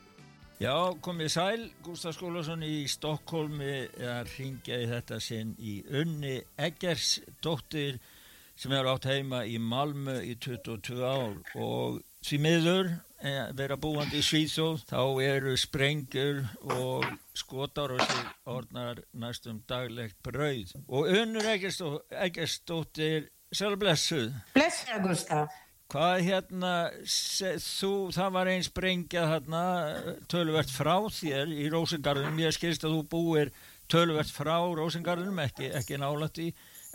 Já, komið sæl, Gustaf Skólason í Stokkólmi að ringja í þetta sinn í unni Eggers dóttir sem er átt heima í Malmö í 22 ár og því miður vera búandi í Svíþjóð þá eru sprengur og skotar og sig orðnar næstum daglegt brauð. Og unnur Eggerstóttir Sælblessuð Blessaður Gustaf Hvað hérna, þú, það var einn sprengja hérna, töluvert frá þér í Rósengarðunum, ég skilst að þú búir töluvert frá Rósengarðunum, ekki, ekki nálætt í,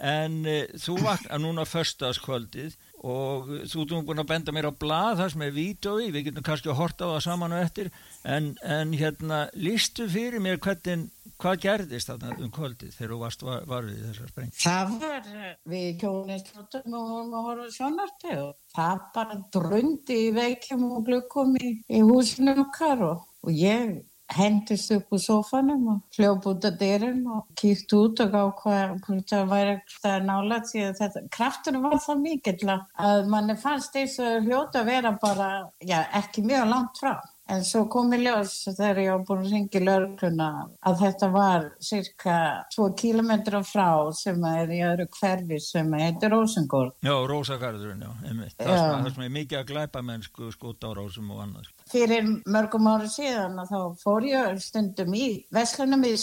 en e, þú vaknar núna förstaskvöldið og þú erum búin að benda mér á blað þar sem er vítói, við getum kannski að horta á það saman og eftir, en, en hérna, listu fyrir mér hvernig, hvað gerðist þarna um kvöldið þegar þú varst var, var við þessar spreng? Það var við kjónistlóttum og vorum að horfa sjónarti og það bara drundi í veikjum og glukkum í, í húsinu okkar og, og ég hendist upp úr sofanum og hljóp út af dyrum og kýrt út og gá hvað það væri eitthvað nála því að þetta, kraftur var það mikill að manni fannst þess að hljóta að vera bara, já, ekki mjög langt frá. En svo kom í ljós þegar ég var búin að ringa í lörgluna að þetta var cirka 2 kilometra frá sem er í öðru hverfi sem heitir Rósengård. Já, Rósagarðurinn, já, einmitt. Það, Já. það sem er mikið að glæpa mennsku, skóta á rósum og annað. Fyrir mörgum ári síðan þá fór ég stundum í Vestlunum í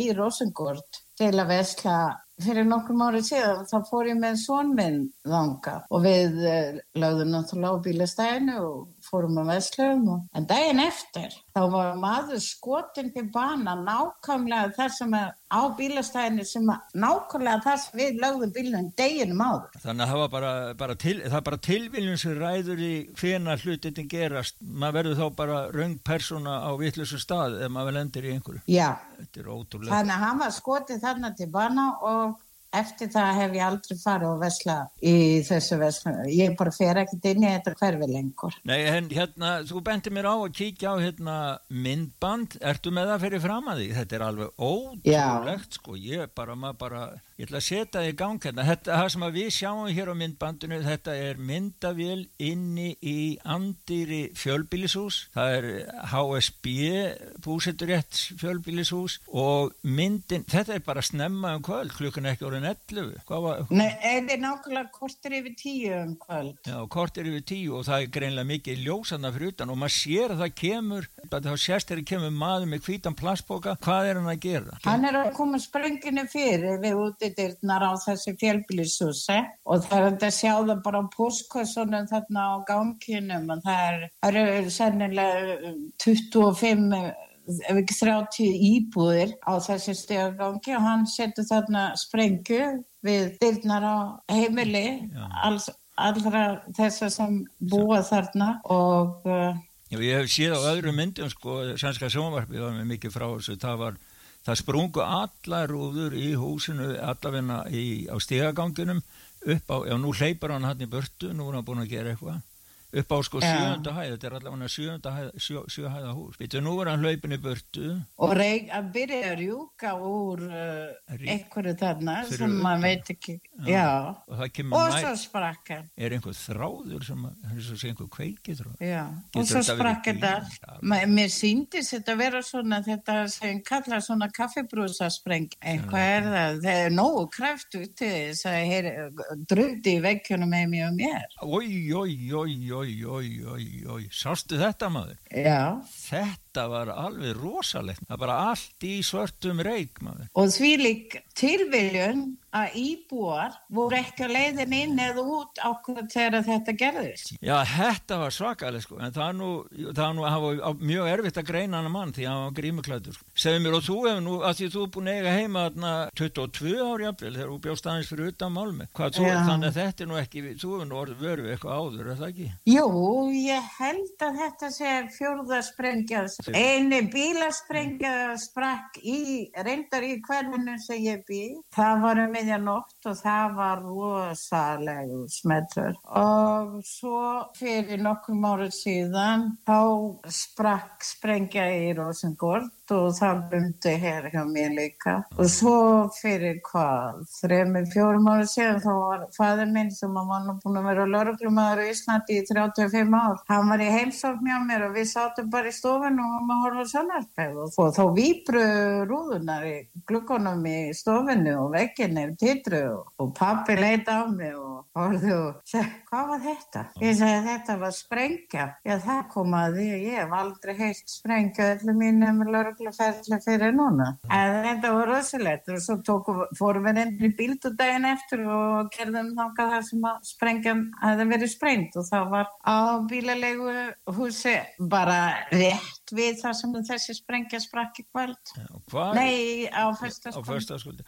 í Rósengård til að vesla fyrir nokkrum árið síðan þá fór ég með svon minn þanga og við uh, lögðum náttúrulega á bílastæðinu og fórum að veslum og... en daginn eftir þá var maður skotin til bana nákvæmlega þar sem er á bílastæðinu sem nákvæmlega þar sem við lögðum bílunum deginum áður Þannig að það var bara, bara, til, það bara tilviljun sem ræður í hvena hlutin gerast. Maður verður þá bara raung persóna á vittlusu stað ef maður lendir í einhverju. Já, er þannig að hann var skotið þarna til bana og eftir það hef ég aldrei farið að vesla í þessu vesla ég bara fer ekkert inn í þetta hverfi lengur Nei, hérna, þú benti mér á að kíkja á hérna myndband. Ertu með það fyrir fram að því? Þetta er alveg ótrúlegt, sko. Ég bara, maður bara, ég ætla að setja það í gang hérna. Þetta, það sem við sjáum hér á myndbandinu, þetta er myndavél inni í andýri fjölbýlishús. Það er HSB, búsetturétt fjölbýlishús og myndin, þetta er bara snemma um kvöld, klukkan ekki orðin 11. Hvað var, Nei, eða nákvæmlega kortir yfir tíu um kvöld Já, kort er yfir tíu og það er greinlega mikið ljósanna fyrir utan og maður sér að það kemur, þá sérst þegar kemur maður með hvítan plastboka, hvað er hann að gera? Hann er að koma sprenginu fyrir við útidyrnar á þessi fjölbýlishúsi og það er hægt að sjá það bara á postkossunum þarna á ganginum og það er, eru sennilega 25 ef ekki 30 íbúðir á þessi stegagangi og hann setur þarna sprengju við dyrnar á heimili alls, allra þessar sem búa þarna og uh, Já, ég hef séð á öðru myndum, sko, sænska sjónvarpið var með mikið frá þessu, það var, það sprungu allar rúður í húsinu, allavegna í, á stegaganginum upp á, já, nú hleypar hann hann í burtu, nú er hann búin að gera eitthvað upp á sko Já. sjöunda hæð, þetta er allavega sjöunda hæð, sjö, sjö hæða hús. Býtu, nú er hann hlaupin í burtu, og reik að byrja að rjúka úr uh, einhverju þarna Fyrir sem maður veit ekki. Já, og það kemur og næ- svo sprakk hann. Er einhver þráður sem að, það er að einhver já, Getur og svo þetta verið sprakk þetta. bíl? Já. Ma- mér síndist þetta vera svona þetta sem kallar svona kaffibrúsaspreng eitthvað er það, það er nógu kræft út til þess að drundi í vekkjunum með mér. Og mér Ói, ói, ói, ói, ói, ói, ói, sástu þetta maður? já, Þetta var alveg rosalegt, það bara allt í svörtum reik maður. og því lík tilviljun að íbúar voru ekki að leiðin inn eða út ákveð þegar þetta gerðist Já, þetta var svakaleg sko, en það er nú, það er nú að hafa mjög erfitt að greina hann mann því að hann var grímuklætur. Sko. Segðu mér og þú hefur nú, að því þú er búin að eiga heima þarna 22 ári jafnvel þegar þú bjóst aðeins fyrir utan málmi. Hvað þú, Já. þannig að þetta er nú ekki, þú hefur nú orðið verið við eitthvað áður, er það ekki? Jú, ég held að þetta sé fjórða sprengja. Einu bílasprengja sprakk í, reyndar í hverfinu sem ég bý. Það var um miðja nótt og það var rosalegu smetur. Og svo fyrir nokkrum árið síðan þá sprakk sprengja í Rosengård og það bundi hér hjá mér líka. Og svo fyrir hvað þremi fjórum ára síðan þá var fæður minn sem var nú búin að vera lauruglumæður í Íslandi í 35 ár hann var í heimsókn hjá mér og við sátum bara í stofun og maður horfði á sannarpæð og þá výbru rúðunar í glukkonum í stofinu og vegginni titru og pappi leita á mig og horfði og segi hvað var þetta? Ég segi þetta var sprengja. Já það kom að því ég hef aldrei heilt sprengja öllu mínum laurugluferðli fyrir núna. En þetta var rosalegt. Og svo tóku, fórum við inn í bíldudagin eftir og gerðum þangað þar sem að sprengjan hefði verið sprengt og það var á bílalegu húsi bara rétt við þar sem þessi sprengja sprakk í kvöld. Hva, nei á fyrstaskvöldi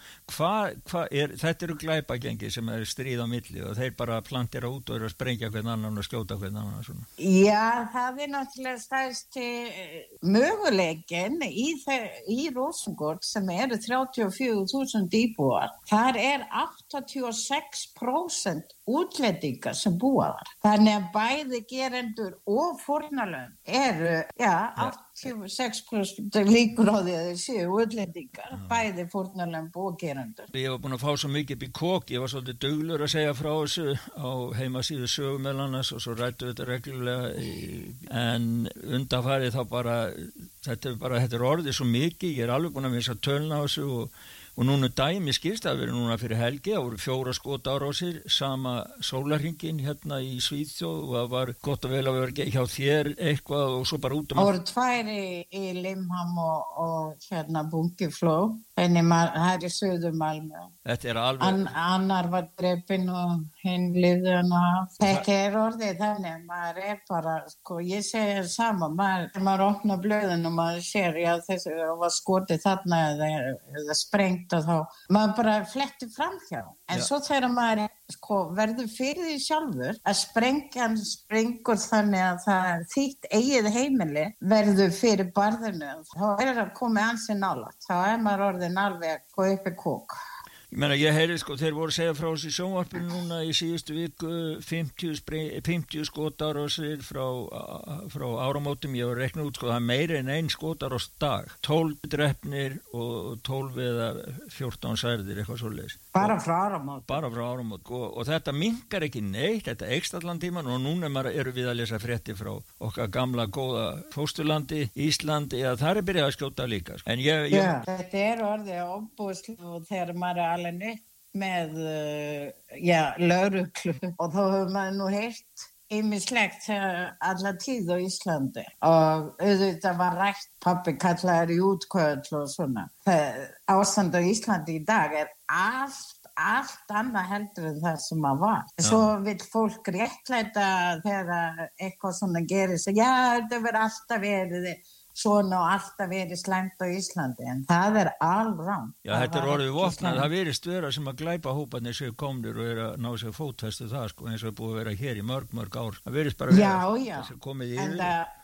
þetta eru glæpagengi sem er stríð á milli og þeir bara plantir út og eru að sprengja hvern annan og skjóta hvern annan svona. Já, það er náttúrulega stæðst möguleikin í, í Rosengård sem eru 34.000 íbúar. Þar er 86% útlendinga sem búa þar. Þannig að bæði gerendur og fórnalöfn eru já, 86% líkur á því að þeir séu útlendingar, bæði fórnalöfn og gerendur. Ég var búin að fá svo mikið upp í kók, ég var svolítið duglur að segja frá þessu á heimasíðu sögum meðal annars og svo rættu við þetta reglulega en undanfarið þá bara þetta er bara, þetta er orðið svo mikið, ég er alveg búin að missa tölna á þessu og og núna dæmi skilst að vera núna fyrir helgi það voru fjóra skot árásir sama sólarhingin hérna í Svíðjóð og það var gott að vel að vera hjá þér eitthvað og svo bara út um Það voru tværi í Limham og, og hérna Bunkifló henni það er í Suðumalmu Þetta er alveg An, Annar var dreppin og hinn hann að þetta er orðið þannig maður er bara, sko ég segja sama maður, maður opna blöðun og maður sér já þessu var skotið þarna eða, eða sprengt tengt og þá. Maður bara fletti fram hjá. En Já. svo þegar maður sko, verður fyrir því sjálfur að sprengjan sprengur þannig að það þýtt eigið heimili verður fyrir barðinu þá er það komið ansi nála þá er maður orðin alveg að gå upp í kók Ég menna, ég heyri sko, þeir voru að segja frá þessi sjónvarpinu núna í síðustu viku 50, 50 skotar og sér frá, frá áramótum, ég var að rekna út sko, það er meiri en einn skotar á dag 12 drefnir og 12 eða 14 særðir, eitthvað svolítið. Bara frá áramótum? Bara frá áramótum og, og þetta mingar ekki neitt, þetta ekst allan tíman og núna eru við að lesa frétti frá okkar gamla góða fósturlandi, Íslandi, eða það er byrjað að skjóta líka. Sko. Ég, ég... Já, þetta er orðið óbúslu og þegar maður er alveg upp með uh, já, lauruklu og þá hefur maður nú heilt ymmislegt alla tíð á Íslandi og auðvitað var rætt pappi kallaður í útkvöld og svona. Ástand á Íslandi í dag er allt allt annað heldur en það sem maður var. Svo vil fólk réttlæta þegar eitthvað svona gerir já þetta verður alltaf verið svona og alltaf verið slæmt á Íslandi en það er alrán Já þetta er orðið vopnað, það verist vera sem að glæpa hópanir séu komnir og er að ná sér fótfestu það sko eins og er búið að vera hér í mörg mörg ár. Það verist bara já, vera já. að komið yfir.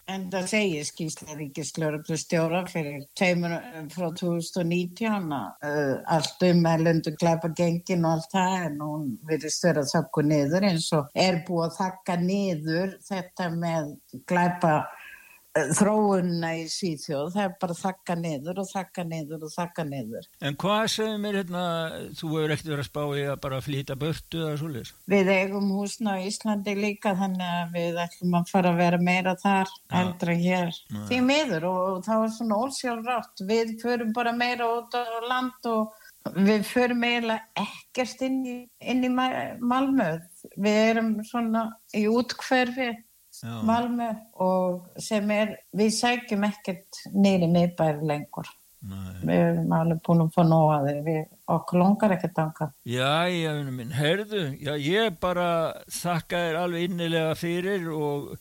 en það, segir skýrslega ríkislöruglu stjóra fyrir teimur frá 2019 uh, allt um að lundu glæpa gengin og allt það en hún verist vera að þakka niður eins og er búið að þakka niður þetta með glæpa þróunna í Svíþjóð það er bara þakka niður og þakka niður og þakka niður En hvað segir mér hérna þú hefur ekkert verið að spá í að bara flýta börtu eða svolítið? Við eigum húsna á Íslandi líka þannig að við ætlum að fara að vera meira þar ja. eldra hér ja. því miður og, og það var svona ósjálfrátt við förum bara meira út á land og við förum eiginlega ekkert inn í, inn í Malmö við erum svona í útkverfi Já. Malmö og sem er, við sækjum ekkert neyri miðbæri lengur. Nei. Við erum alveg búin að fá nóga við okkur longar ekkert ánka. Já, já, minn, herðu, já, ég bara þakka þér alveg innilega fyrir og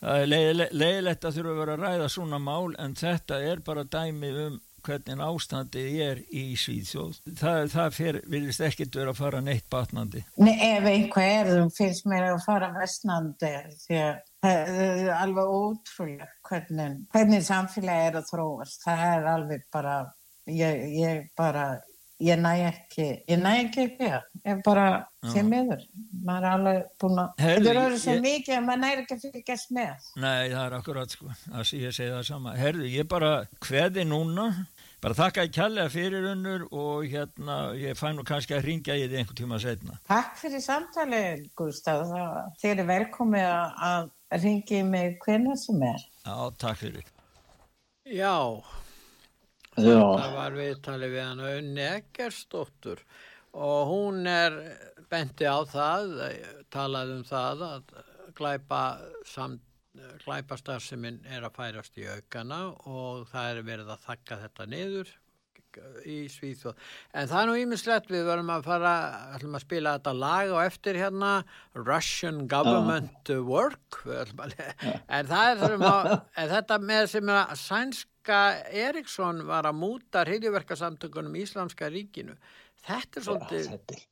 það er leiðilegt að þurfa að vera að ræða svona mál en þetta er bara dæmi um hvernig ástandið er í Svíðsjóð. Það, það fer, vilist ekkert vera að fara neitt batnandi. Nei, ef einhver er, þú finnst mér að fara vestnandi því að alveg ótrúlega hvernig, hvernig samfélagi er að þróast. Það er alveg bara, ég, ég bara, ég næ ekki, ég næ ekki upp hér, ég bara því miður, maður er alveg búin að, þetta eru svo ég- mikið að maður næri ekki að fylgjast með. Nei, það er akkurat sko, það sé ég segi það sama. Herðu, ég bara kveði núna, bara þakka ég kærlega fyrir unnur og hérna, ég fæ nú kannski að ringja í þið einhvern tíma setna. Takk fyrir samtali, Gustaf, það, þér er velkomið að, að ringi mig hvernig sem er. Já, takk fyrir. Já, Já, það var viðtalið við hann Unni Eggersdóttur og hún er benti á það, talaði um það að glæpa samt glæpastarfseminn er að færast í aukana og það er verið að þakka þetta niður í Svíþjóð. En það er nú ímislegt, við verðum að fara, ætlum að spila þetta lag og eftir hérna Russian Government Work, ætlum að, en það er að, þetta með sem að sænska Eriksson var að múta hriðjuverkasamtökunum í Íslamska ríkinu. Þetta er svolítið, þetta, er-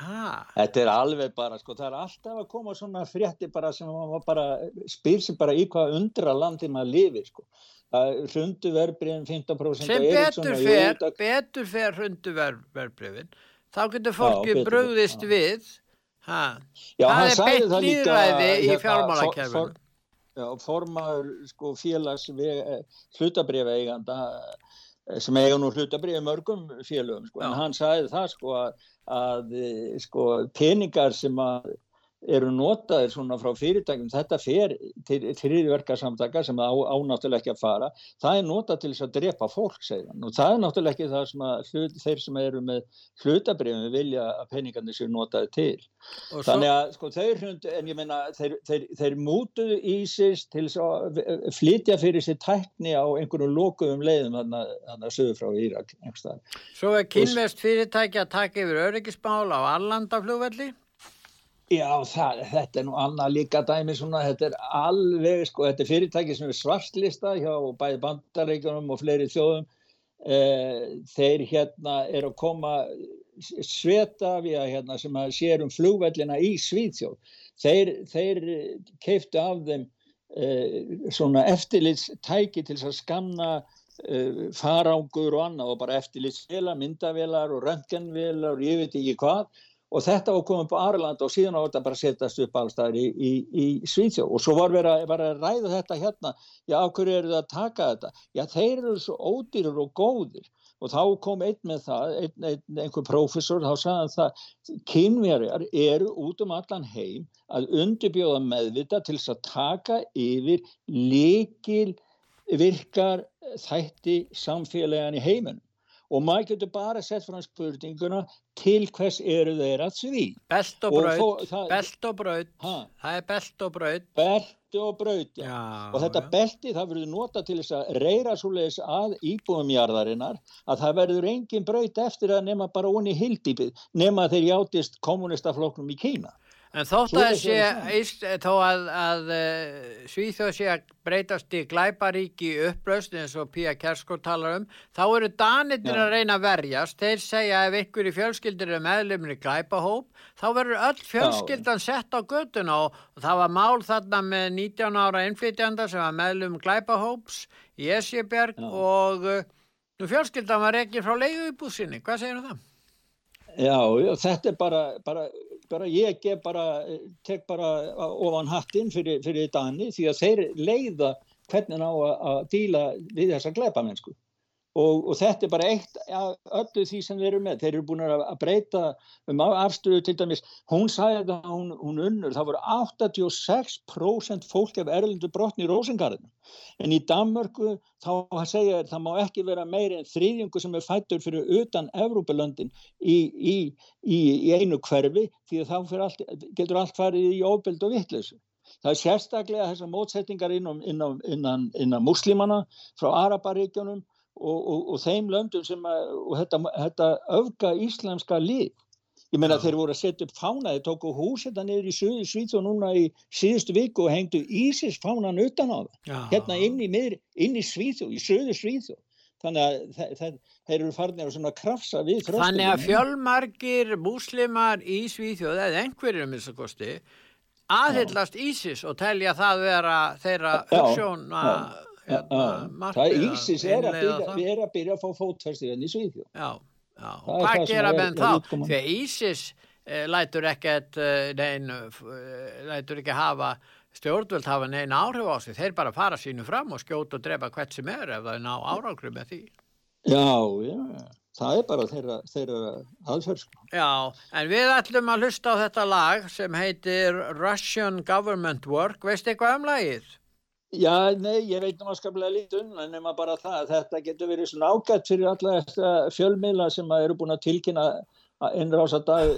ha, þetta er alveg bara, sko, það er alltaf að koma svona frétti bara sem bara spyr sér bara í hvað undra landi maður lifir, sko. Hrundu verbriðin 15% sem betur fer, auðvitað- betur fer hundu verbreyfin, þá getur fólki já. við, ha, Já, það er beitt líðræði í hérna, fjármálakerfinu. for- for- formaður sko félags hlutabrifa eiganda sem eiga nú hlutabrifa mörgum félögum sko, en hann sagði það sko að, að sko peningar sem að eru notaðir svona frá fyrirtækjum, þetta fer til þriðverkarsamtaka sem ánáttúrulega ekki að fara, það er notað til þess að drepa fólk, segir hann, og það er náttúrulega ekki það sem að hlut, þeir sem eru með hlutabrifin vilja að peningarnir séu notaði til. Svo, Þannig að sko þeir hrundu, en ég meina þeir, þeir, þeir mútuðu ISIS til að flytja fyrir sér tækni á einhverjum lokuðum leiðum hann að sögur frá Írak svo er kynvest fyrirtæki að taka yfir öryggismál á Arlandaflugvelli. Já, það, þetta er nú annað líka dæmi svona, þetta er alveg, sko, þetta er fyrirtæki sem er svartlista hjá bæði bandaríkjunum og fleiri þjóðum. Eh, þeir hérna er að koma Svetavia hérna sem að sér um flugvellina í Svíþjóð. Þeir, þeir keiftu af þeim eh, svona eftirlitstæki til að skanna uh, farangur og annað og bara eftirlitsvela, myndavelar og röntgenvelar og ég veit ekki hvað og þetta var komið upp á Arlanda og síðan á þetta bara setjast upp allstaðar í, í, í Svíþjóð. Og svo var verið að, að ræða þetta hérna, já, hverju eru það að taka þetta? Já, þeir eru svo ódýrur og góðir. Og þá kom einn með það, einn, einn, einhver prófessor, þá sagði það, kynverjar eru út um allan heim að undirbjóða meðvita til þess að taka yfir líkil virkar þætti samfélagan í heiminum og maður getur bara sett frá spurninguna til hvers eru þeir að sví Belt og braut, belt og braut, það er belt og braut. belti og braut já. Já, og þetta já. belti það verður nota til þess að reyra svoleiðis að íbúum jarðarinnar að það verður engin braut eftir að nema bara onni hildýpið nema þeir játist kommunistafloknum í Kína En þótt að sé, það Ísl, þó að, að uh, Svíþjóð sé að breytast í glæparíki upplaust eins og Pía Kerskó talar um, þá eru danirnir Já. að reyna að verjast. Þeir segja ef einhverju fjölskyldir er meðlumni glæpahóp, þá verður öll fjölskyldan sett á göttuna og, og það var mál þarna með 19 ára innflytjanda sem var meðlum glæpahóps í Esjebjerg Já. og uh, nú fjölskyldan var ekki frá leiðu í búsinni. Hvað segir það? Já, já, þetta er bara, bara, bara ég bara, tek bara ofan hattinn fyrir, fyrir Dani því að þeir leiða hvernig á að, díla við þessa glæpamennsku. Og, og þetta er bara eitt af öllu því sem þeir eru með. Þeir eru búin að að breyta um afstöðu til dæmis. Hún sagði það, hún, hún unnur, það voru 86% fólk af erlendu brotni í Rósengarðinu. En í Danmörku þá segja það má ekki vera meiri en þriðjungu sem er fættur fyrir utan Evrópulöndin í, í, í, í einu hverfi því að þá allt, getur allt farið í óbild og vittleysu. Það er sérstaklega þessar mótsettingar innan, innan, innan, muslimana frá Araparíkjunum og, og, og þeim löndum sem að, og þetta, þetta öfga íslamska lið. Ég meina Já. þeir voru að setja upp fána, þeir tóku hús þetta niður í Suðu Svíþjóð núna í síðustu viku og hengdu Ísis fánan utan á það Já. hérna inn í, miðri, inn í Svíþjóð, í söðu Svíþjóð. Þannig að þe- þe- þeir eru farnir að svona krafsa við þröskuldum. Þannig að fjölmargir múslimar í Svíþjóð, eða einhverjum minnst að kosti, aðhyllast ISIS og telja það vera þeirra hugssjóna hérna, það að er Ísis er að byrja, erum að byrja að fá fótfæstir enn í Það og er hvað gera er- menn er þá? Því að ISIS eh, lætur ekkert eh, nein, eh, lætur ekki hafa stjórnvöld hafa neina áhrif á sig. Þeir bara fara sínu fram og skjóta og drepa hvert sem er ef það er ná árangri með því. Já, já, það er bara þeirra, þeirra aðferð sko. Já, en við ætlum að hlusta á þetta lag sem heitir Russian Government Work. Veist eitthvað um lagið? Já, nei, ég veit um að skaplega lítið unna nema bara það að þetta getur verið svona ágætt fyrir alla þetta fjölmiðla sem að eru búin að tilkynna innrása dag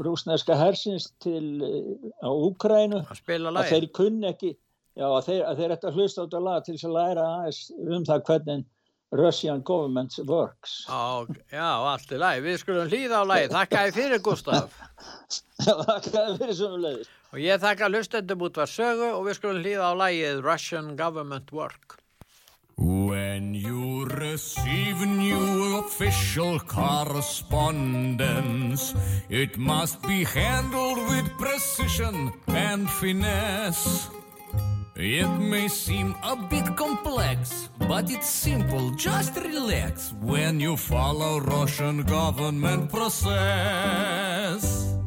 rúsneska hersins til eh, á Úkrænu Að spila að þeir kunni ekki já, að þeir, að þeir ætti að hlusta á þetta lag til að læra aðeins um það hvernig Russian government works Á, já, allt er lagið. Við skulum hlýða á lagið. Þakka þið fyrir Gustaf. er fyrir leiðis Og ég þakka hlustendum út var sögu og við skulum hlýða á lagið Russian Government Work. When you receive new official correspondence, it must be handled with precision and finesse. It may seem a bit complex, but it's simple. Just relax when you follow Russian government process.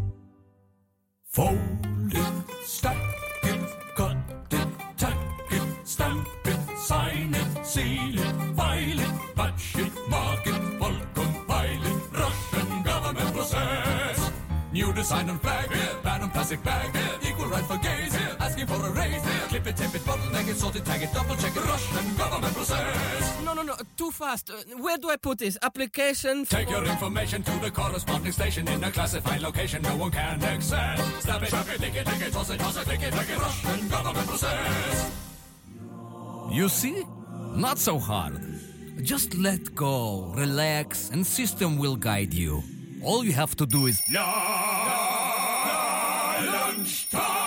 Sign it, seal it, file it, batch it, mark it, bulk compile it, Russian government process. New design on flag, yeah. ban on plastic bag, yeah. equal right for gays, yeah. Asking for a raise, yeah. clip it, tape it, bottleneck it, sort it, tag it, double check it, Russian government process. No, no, no, too fast. Uh, Where do I put this? Application? Take your information to the corresponding station in a classified location no one can access. Stab it, stab it, lick it, lick it, toss it, toss it, flick it, flick it, Russian government process. You see? Not so hard. Just let go, relax, and system will guide you. All you have to do is lunchtime.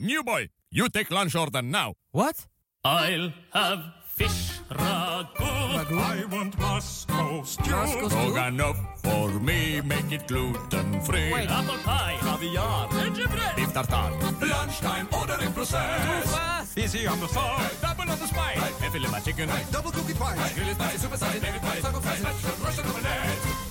New boy, you take lunch order now. What? I'll have fish ragu. I want Moscow stew. Moscow stew? Stroganoff for me, make it gluten free. Wait. Apple pie, caviar, gingerbread, beef tartare. Lunchtime ordering process. Fast! Easy on the side, double on the spice. Hey, fillet my chicken, double cook it twice. Grill it nice, super size, baby twice. Taco fries,